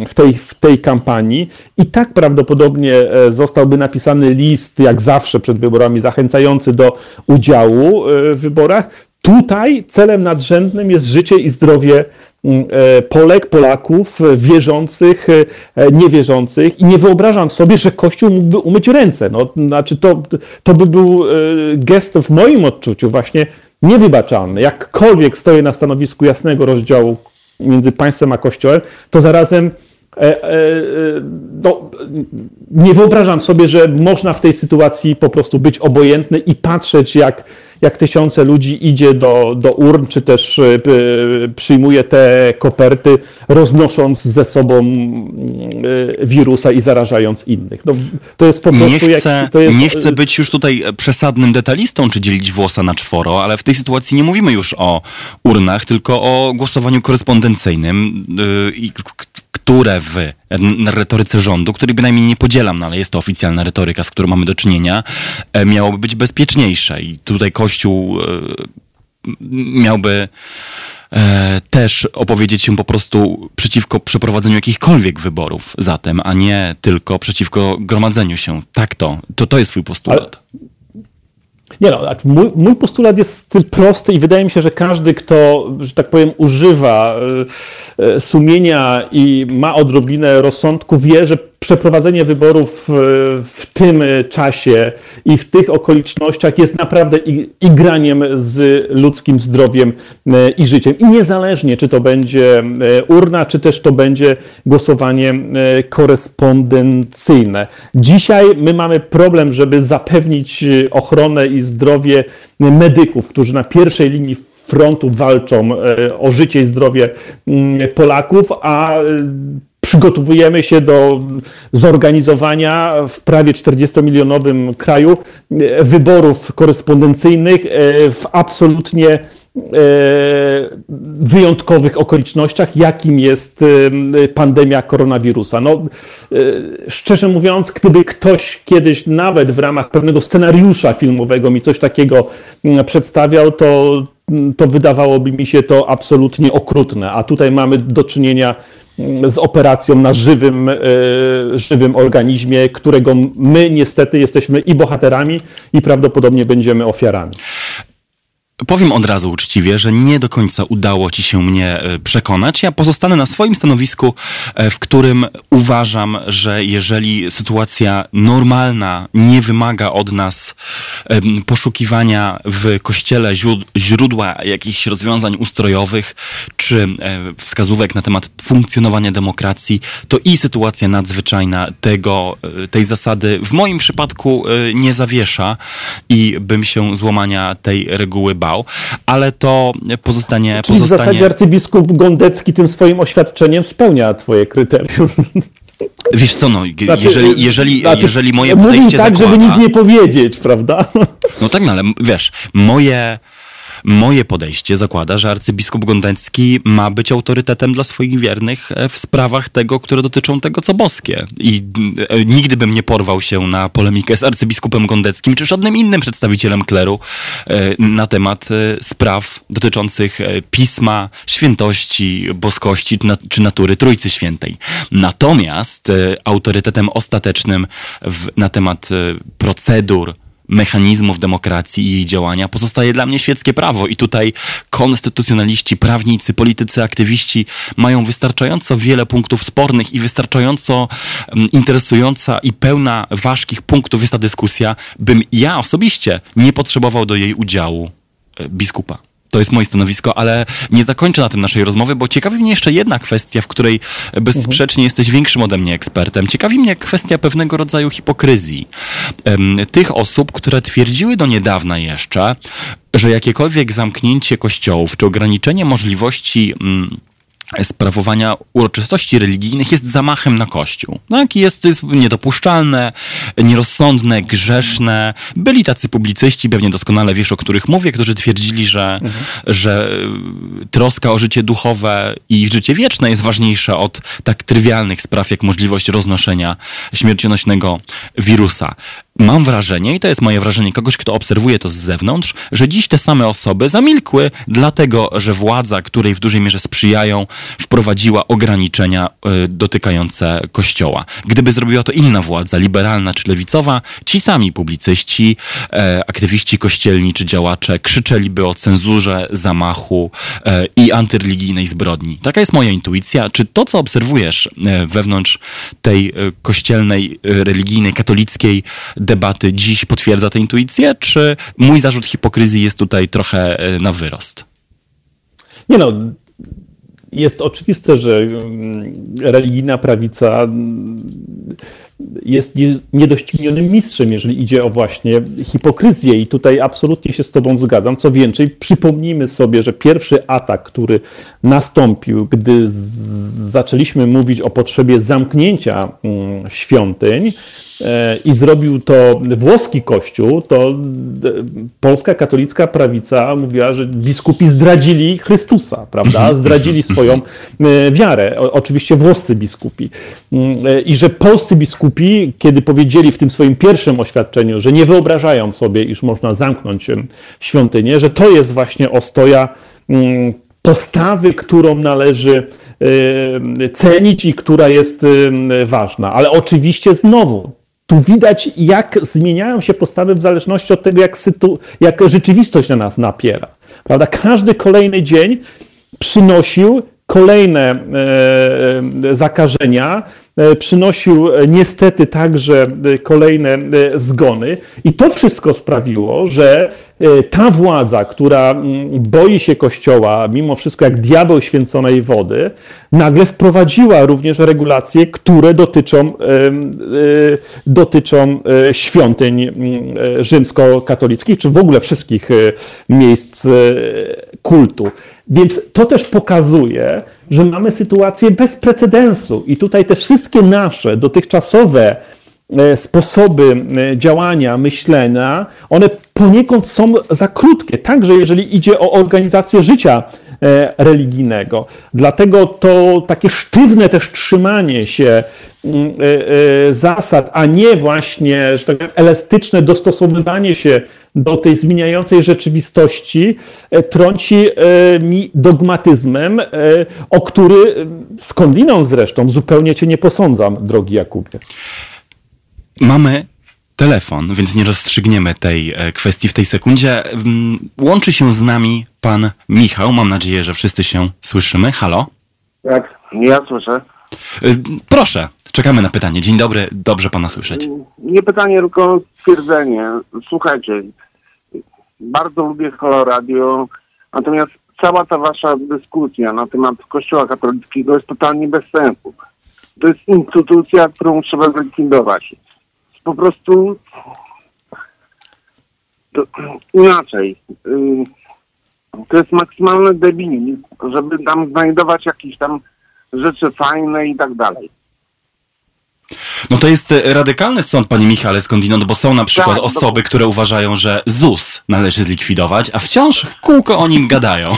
w, tej, w tej kampanii, i tak prawdopodobnie e, zostałby napisany list, jak zawsze przed wyborami, zachęcający do udziału e, w wyborach. Tutaj celem nadrzędnym jest życie i zdrowie Polek, Polaków, wierzących, niewierzących i nie wyobrażam sobie, że Kościół mógłby umyć ręce. No, znaczy to, to by był gest w moim odczuciu właśnie niewybaczalny, jakkolwiek stoję na stanowisku jasnego rozdziału między państwem a kościołem, to zarazem e, e, e, no, nie wyobrażam sobie, że można w tej sytuacji po prostu być obojętny i patrzeć, jak jak tysiące ludzi idzie do, do urn, czy też e, przyjmuje te koperty, roznosząc ze sobą e, wirusa i zarażając innych. No, to jest po prostu... Nie chcę, jak, jest... nie chcę być już tutaj przesadnym detalistą, czy dzielić włosa na czworo, ale w tej sytuacji nie mówimy już o urnach, tylko o głosowaniu korespondencyjnym, które w retoryce rządu, której bynajmniej nie podzielam, no ale jest to oficjalna retoryka, z którą mamy do czynienia, e, miałoby być bezpieczniejsze. I tutaj Kościół e, miałby e, też opowiedzieć się po prostu przeciwko przeprowadzeniu jakichkolwiek wyborów zatem, a nie tylko przeciwko gromadzeniu się. Tak to, to, to jest twój postulat. Ale nie no, mój, mój, postulat jest prosty i wydaje mi się, że każdy, kto, że tak powiem, używa e, e, sumienia i ma odrobinę rozsądku, wie, że przeprowadzenie wyborów w tym czasie i w tych okolicznościach jest naprawdę igraniem z ludzkim zdrowiem e, i życiem. I niezależnie, czy to będzie e, urna, czy też to będzie głosowanie e, korespondencyjne. Dzisiaj my mamy problem, żeby zapewnić ochronę i zdrowie medyków, którzy na pierwszej linii frontu walczą o życie i zdrowie Polaków, a przygotowujemy się do zorganizowania w prawie 40-milionowym kraju e, wyborów korespondencyjnych e, w absolutnie e, wyjątkowych okolicznościach, jakim jest pandemia koronawirusa. No, szczerze mówiąc, gdyby ktoś kiedyś nawet w ramach pewnego scenariusza filmowego mi coś takiego przedstawiał, to, to wydawałoby mi się to absolutnie okrutne. A tutaj mamy do czynienia z operacją na żywym, e, żywym organizmie, którego my niestety jesteśmy i bohaterami, i prawdopodobnie będziemy ofiarami. Powiem od razu uczciwie, że nie do końca udało ci się mnie e, przekonać. Ja pozostanę na swoim stanowisku, e, w którym uważam, że jeżeli sytuacja normalna nie wymaga od nas poszukiwania w kościele źródła jakichś rozwiązań ustrojowych czy e, wskazówek na temat funkcjonowania demokracji, to i sytuacja nadzwyczajna tego, tej zasady w moim przypadku nie zawiesza i bym się złamania tej reguły bał, ale to pozostanie... Czyli pozostanie... w zasadzie arcybiskup Gondecki tym swoim oświadczeniem spełnia twoje kryterium. Wiesz co, no, znaczy, jeżeli, jeżeli, znaczy, jeżeli moje podejście tak, zakłada... żeby nic nie powiedzieć, prawda? No tak, no ale wiesz, moje Moje podejście zakłada, że arcybiskup Gondecki ma być autorytetem dla swoich wiernych e, w sprawach tego, które dotyczą tego, co boskie. I e, nigdy bym nie porwał się na polemikę z arcybiskupem Gondeckim czy żadnym innym przedstawicielem kleru e, na temat spraw dotyczących pisma, świętości, boskości czy natury Trójcy Świętej. Natomiast autorytetem ostatecznym w, na temat procedur, mechanizmów demokracji i jej działania pozostaje dla mnie świeckie prawo. I tutaj konstytucjonaliści, prawnicy, politycy, aktywiści mają wystarczająco wiele punktów spornych i wystarczająco mm, interesująca i pełna ważkich punktów jest ta dyskusja, bym ja osobiście nie potrzebował do jej udziału e, biskupa. To jest moje stanowisko, ale nie zakończę na tym naszej rozmowy, bo ciekawi mnie jeszcze jedna kwestia, w której bezsprzecznie jesteś większym ode mnie ekspertem. Ciekawi mnie kwestia pewnego rodzaju hipokryzji. Tych osób, które twierdziły do niedawna jeszcze, że jakiekolwiek zamknięcie kościołów czy ograniczenie możliwości mm, sprawowania uroczystości religijnych jest zamachem na Kościół. Tak? Jest, to jest niedopuszczalne, nierozsądne, grzeszne. Byli tacy publicyści, pewnie doskonale wiesz, o których mówię, którzy twierdzili, że, mhm. że y, troska o życie duchowe i życie wieczne jest ważniejsza od tak trywialnych spraw, jak możliwość roznoszenia śmiercionośnego wirusa. Mam wrażenie, i to jest moje wrażenie kogoś, kto obserwuje to z zewnątrz, że dziś te same osoby zamilkły, dlatego że władza, której w dużej mierze sprzyjają, wprowadziła ograniczenia y, dotykające kościoła. Gdyby zrobiła to inna władza, liberalna czy lewicowa, ci sami publicyści, e, aktywiści kościelni czy działacze krzyczeliby o cenzurze, zamachu e, i antyreligijnej zbrodni. Taka jest moja intuicja. Czy to, co obserwujesz e, wewnątrz tej kościelnej, religijnej, katolickiej debaty dziś potwierdza tę intuicję, czy mój zarzut hipokryzji jest tutaj trochę na wyrost? Nie no, jest oczywiste, że mm, religijna prawica mm, jest niedoścignionym mistrzem, jeżeli idzie o właśnie hipokryzję. I tutaj absolutnie się z Tobą zgadzam. Co więcej, przypomnijmy sobie, że pierwszy atak, który nastąpił, gdy zaczęliśmy mówić o potrzebie zamknięcia mm, świątyń, E, i zrobił to włoski kościół, to e, polska katolicka prawica mówiła, że biskupi zdradzili Chrystusa, prawda? Zdradzili swoją e, wiarę. oczywiście włoscy biskupi. Mm, I że polscy biskupi, kiedy powiedzieli w tym swoim pierwszym oświadczeniu, że nie wyobrażają sobie, iż można zamknąć świątynię, że to jest właśnie ostoja mm, postawy, którą należy cenić i która jest ważna. Ale oczywiście znowu tu widać, jak zmieniają się postawy w zależności od tego, jak, sytu, jak rzeczywistość na nas napiera. Prawda? Każdy kolejny dzień przynosił kolejne e, zakażenia, e, przynosił niestety także kolejne e, zgony, i to wszystko sprawiło, że ta władza, która boi się Kościoła, mimo wszystko jak diabeł święconej wody, nagle wprowadziła również regulacje, które dotyczą, dotyczą świątyń rzymskokatolickich, czy w ogóle wszystkich miejsc kultu. Więc to też pokazuje, że mamy sytuację bez precedensu. I tutaj te wszystkie nasze dotychczasowe e, sposoby e, działania, myślenia, one poniekąd są za krótkie, także jeżeli idzie o organizację życia religijnego. Dlatego to takie sztywne też trzymanie się mm, zasad, a nie właśnie że tak elastyczne dostosowywanie się do tej zmieniającej rzeczywistości e, trąci e, mi dogmatyzmem, e, o który skądinąd zresztą zupełnie cię nie posądzam, drogi Jakubie. Mamy telefon, więc nie rozstrzygniemy tej kwestii w tej sekundzie. Mm, łączy się z nami pan Michał. Mam nadzieję, że wszyscy się słyszymy. Halo? Tak, ja słyszę. Proszę, czekamy na pytanie. Dzień dobry, dobrze pana słyszeć. Nie pytanie, tylko stwierdzenie. Słuchajcie, bardzo lubię Halo Radio, natomiast cała ta wasza dyskusja na temat Kościoła katolickiego jest totalnie bez sensu. To jest instytucja, którą trzeba zlikwidować. Po prostu to, inaczej. Yy, to jest maksymalny debilizm, żeby tam znajdować jakieś tam rzeczy fajne i tak dalej. No to jest e, radykalny sąd, panie Michale, skądinąd, bo są na przykład tak, osoby, które uważają, że ZUS należy zlikwidować, a wciąż w kółko o nim gadają.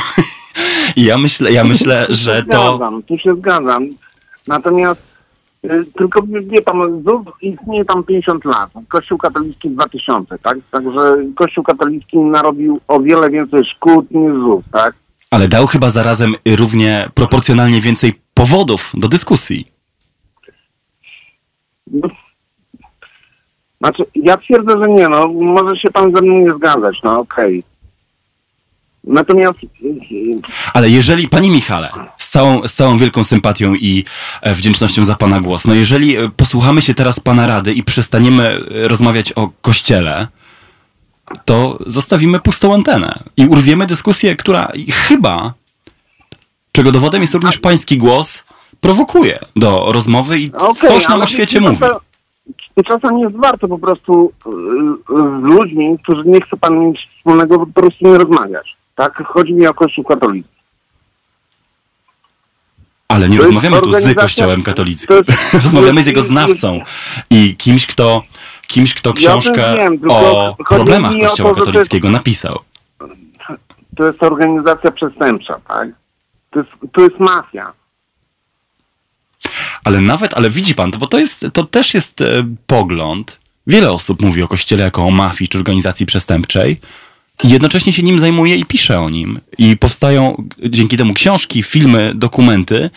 I ja myślę, ja myślę, że to... Zgadzam, tu się zgadzam. Natomiast y, tylko wie pan, ZUS istnieje tam 50 lat, Kościół katolicki 2000, tak? Także Kościół katolicki narobił o wiele więcej szkód niż ZUS, tak? Ale dał chyba zarazem równie proporcjonalnie więcej powodów do dyskusji. Znaczy, ja twierdzę, że nie, no, może się pan ze mną nie zgadzać, no okej. Okay. Natomiast... Ale jeżeli, Panie Michale, z całą, z całą wielką sympatią i e, wdzięcznością za Pana głos, no jeżeli e, posłuchamy się teraz Pana rady i przestaniemy e, rozmawiać o Kościele, to zostawimy pustą antenę i urwiemy dyskusję, która chyba, czego dowodem jest również pański głos, prowokuje do rozmowy i Okej, coś nam o świecie mówi. Czasem jest warto po prostu z ludźmi, którzy nie chce pan mieć wspólnego, po prostu nie rozmawiać. Tak? Chodzi mi o Kościół katolicki. Ale nie To rozmawiamy tu z Kościołem to katolickim. jest- Rozmawiamy z jego to znawcą i kimś, kto, kimś, kto książkę wiem, tylko o problemach o to, Kościoła że to jest- katolickiego napisał. To jest organizacja przestępcza, tak? To jest, to jest mafia. Ale nawet, ale widzi pan, to, bo to, jest, to też jest e, pogląd. Wiele osób mówi o Kościele jako o mafii czy organizacji przestępczej. Jednocześnie się nim zajmuje i pisze o nim. I powstają dzięki temu książki, filmy, dokumenty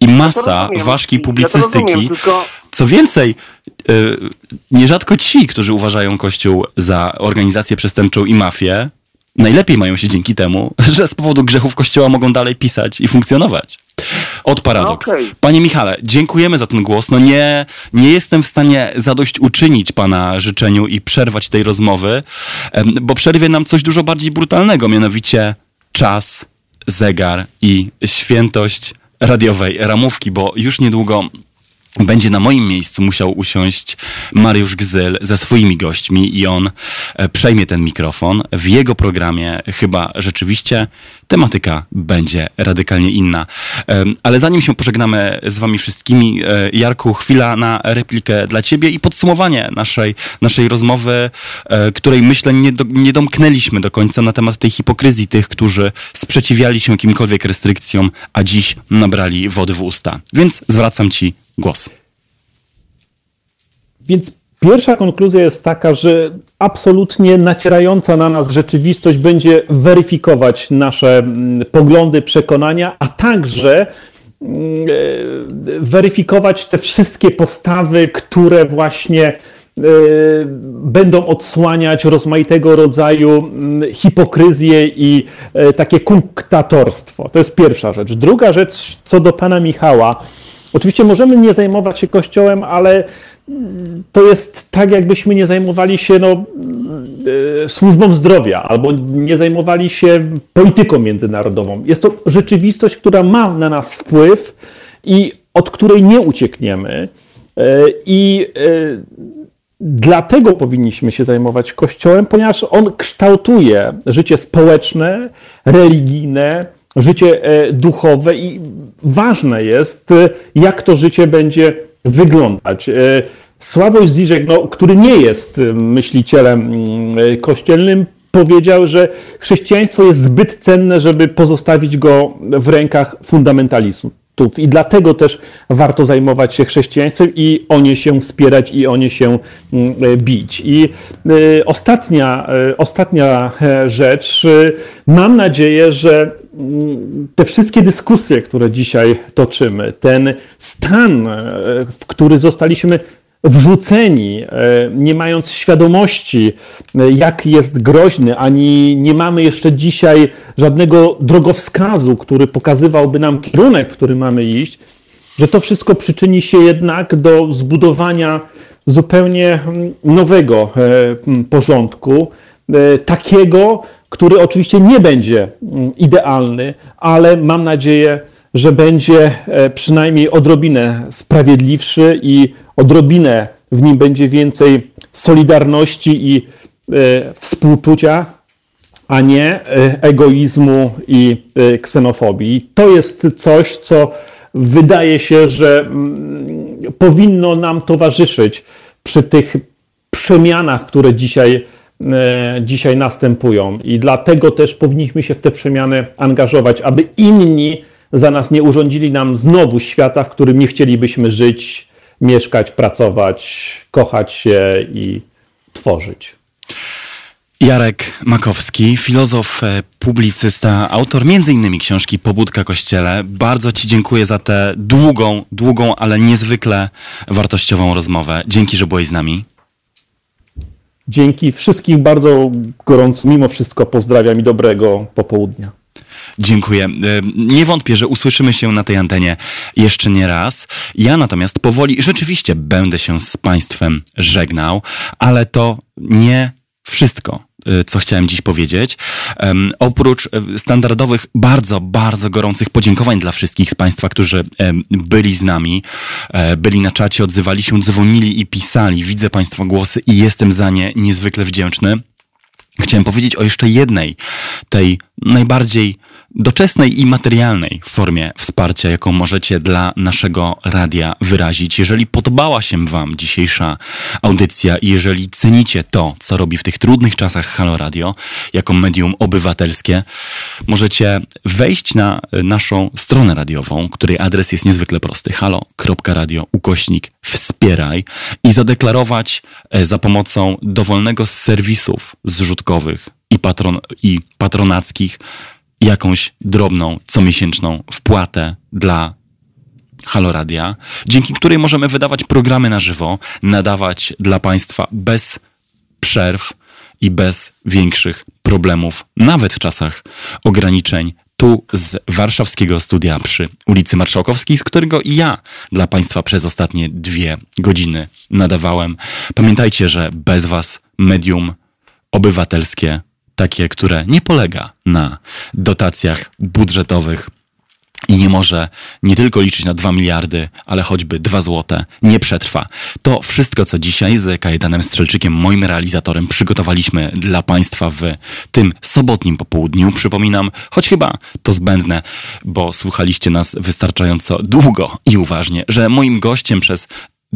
i Ja masa ważkiej Ja to publicystyki. rozumiem, tylko Co więcej, y, nierzadko ci, którzy uważają Kościół za organizację przestępczą i mafię, najlepiej mają się dzięki temu, że z powodu grzechów Kościoła mogą dalej pisać i funkcjonować. Od paradoks. Okej. Panie Michale, dziękujemy za ten głos. No nie, nie jestem w stanie zadośćuczynić Pana życzeniu i przerwać tej rozmowy, bo przerwie nam coś dużo bardziej brutalnego, mianowicie czas, zegar i świętość radiowej ramówki, bo już niedługo będzie na moim miejscu musiał usiąść Mariusz Gzyl ze swoimi gośćmi i on e, przejmie ten mikrofon. W jego programie chyba rzeczywiście tematyka będzie radykalnie inna. Ale zanim się pożegnamy z wami wszystkimi, e, Jarku, chwila na replikę dla ciebie i podsumowanie naszej, naszej rozmowy, e, której myślę nie, do, nie domknęliśmy do końca na temat tej hipokryzji tych, którzy sprzeciwiali się jakimkolwiek restrykcjom, a dziś nabrali wody w usta. Więc zwracam ci głos. Więc pierwsza konkluzja jest taka, że absolutnie nacierająca na nas rzeczywistość będzie weryfikować nasze mm, poglądy, przekonania, a także mm, e, weryfikować te wszystkie postawy, które właśnie e, będą odsłaniać rozmaitego rodzaju mm, hipokryzję i e, takie kunktatorstwo. To jest pierwsza rzecz. Druga rzecz, co do pana Michała. Oczywiście możemy nie zajmować się Kościołem, ale to jest tak, jakbyśmy nie zajmowali się no, e, służbą zdrowia albo nie zajmowali się polityką międzynarodową. Jest to rzeczywistość, która ma na nas wpływ i od której nie uciekniemy. E, I e, Dlatego powinniśmy się zajmować Kościołem, ponieważ on kształtuje życie społeczne, religijne, życie e, duchowe i ważne jest, e, jak to życie będzie wyglądać. E, Sławoj Zizek, no, który nie jest myślicielem mm, kościelnym, powiedział, że chrześcijaństwo jest zbyt cenne, żeby pozostawić go w rękach fundamentalizmu. I dlatego też warto zajmować się chrześcijaństwem i o nie się wspierać i o nie się mm, bić. I ostatnia, ostatnia rzecz. Mam nadzieję, że te wszystkie dyskusje, które dzisiaj toczymy, ten stan, e, w który zostaliśmy wrzuceni, e, nie mając świadomości, e, jak jest groźny, ani nie mamy jeszcze dzisiaj żadnego drogowskazu, który pokazywałby nam kierunek, w który mamy iść, że to wszystko przyczyni się jednak do zbudowania zupełnie nowego porządku, takiego, który oczywiście nie będzie mm, idealny, ale mam nadzieję, że będzie e, przynajmniej odrobinę sprawiedliwszy i odrobinę w nim będzie więcej solidarności i e, współczucia, a nie e, egoizmu i ksenofobii. To jest coś, co wydaje się, że mm, powinno nam towarzyszyć przy tych przemianach, które dzisiaj, dzisiaj następują. I dlatego też powinniśmy się w te przemiany angażować, aby inni za nas nie urządzili nam znowu świata, w którym nie chcielibyśmy żyć, mieszkać, pracować, kochać się i tworzyć. Jarek Makowski, filozof, e, publicysta, autor m.in. książki Pobudka Kościele. Bardzo Ci dziękuję za tę długą, długą, ale niezwykle wartościową rozmowę. Dzięki, że byłeś z nami. Dzięki wszystkich bardzo gorąco, mimo wszystko pozdrawiam i dobrego popołudnia. Dziękuję. E, Nie wątpię, że usłyszymy się na tej antenie jeszcze nie raz. Ja natomiast powoli rzeczywiście będę się z Państwem żegnał, ale to nie wszystko. Y, co chciałem dziś powiedzieć. Oprócz y, standardowych, bardzo, bardzo gorących podziękowań dla wszystkich z Państwa, którzy byli z nami, um, byli na czacie, odzywali się, dzwonili i pisali. Widzę Państwa głosy i jestem za nie niezwykle wdzięczny. Chciałem powiedzieć o jeszcze jednej, tej najbardziej doczesnej i materialnej formie wsparcia, jaką możecie dla naszego radia wyrazić. Jeżeli podobała się Wam dzisiejsza audycja i jeżeli cenicie to, co robi w tych trudnych czasach Halo Radio jako medium obywatelskie, możecie wejść na naszą stronę radiową, której adres jest niezwykle prosty: halo.radio ukośnik wspieraj i zadeklarować e, za pomocą dowolnego z serwisów zrzutkowych i, patron, i patronackich jakąś drobną, comiesięczną wpłatę dla Haloradia, dzięki której możemy wydawać programy na żywo, nadawać dla Państwa bez przerw i bez większych problemów, nawet w czasach ograniczeń tu z warszawskiego studia przy ulicy Marszałkowskiej, z którego ja dla Państwa przez ostatnie dwie godziny nadawałem. Pamiętajcie, że bez Was medium obywatelskie takie, które nie polega na dotacjach budżetowych i nie może nie tylko liczyć na 2 miliardy, ale choćby 2 złote, nie przetrwa. To wszystko, co dzisiaj z Kajetanem Strzelczykiem, moim realizatorem, przygotowaliśmy dla Państwa w tym sobotnim popołudniu. Przypominam, choć chyba to zbędne, bo słuchaliście nas wystarczająco długo i uważnie, że moim gościem przez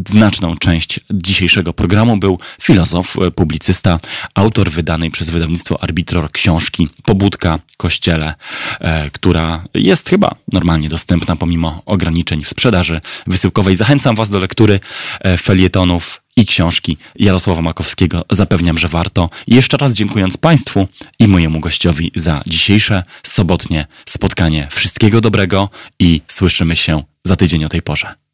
znaczną część dzisiejszego programu był filozof, e, publicysta, autor wydanej przez wydawnictwo Arbitror książki Pobudka Kościele, e, która jest chyba normalnie dostępna pomimo ograniczeń w sprzedaży wysyłkowej. Zachęcam Was do lektury e, felietonów i książki Jarosława Makowskiego. Zapewniam, że warto. Jeszcze raz dziękując Państwu i mojemu gościowi za dzisiejsze sobotnie spotkanie. Wszystkiego dobrego i słyszymy się za tydzień o tej porze.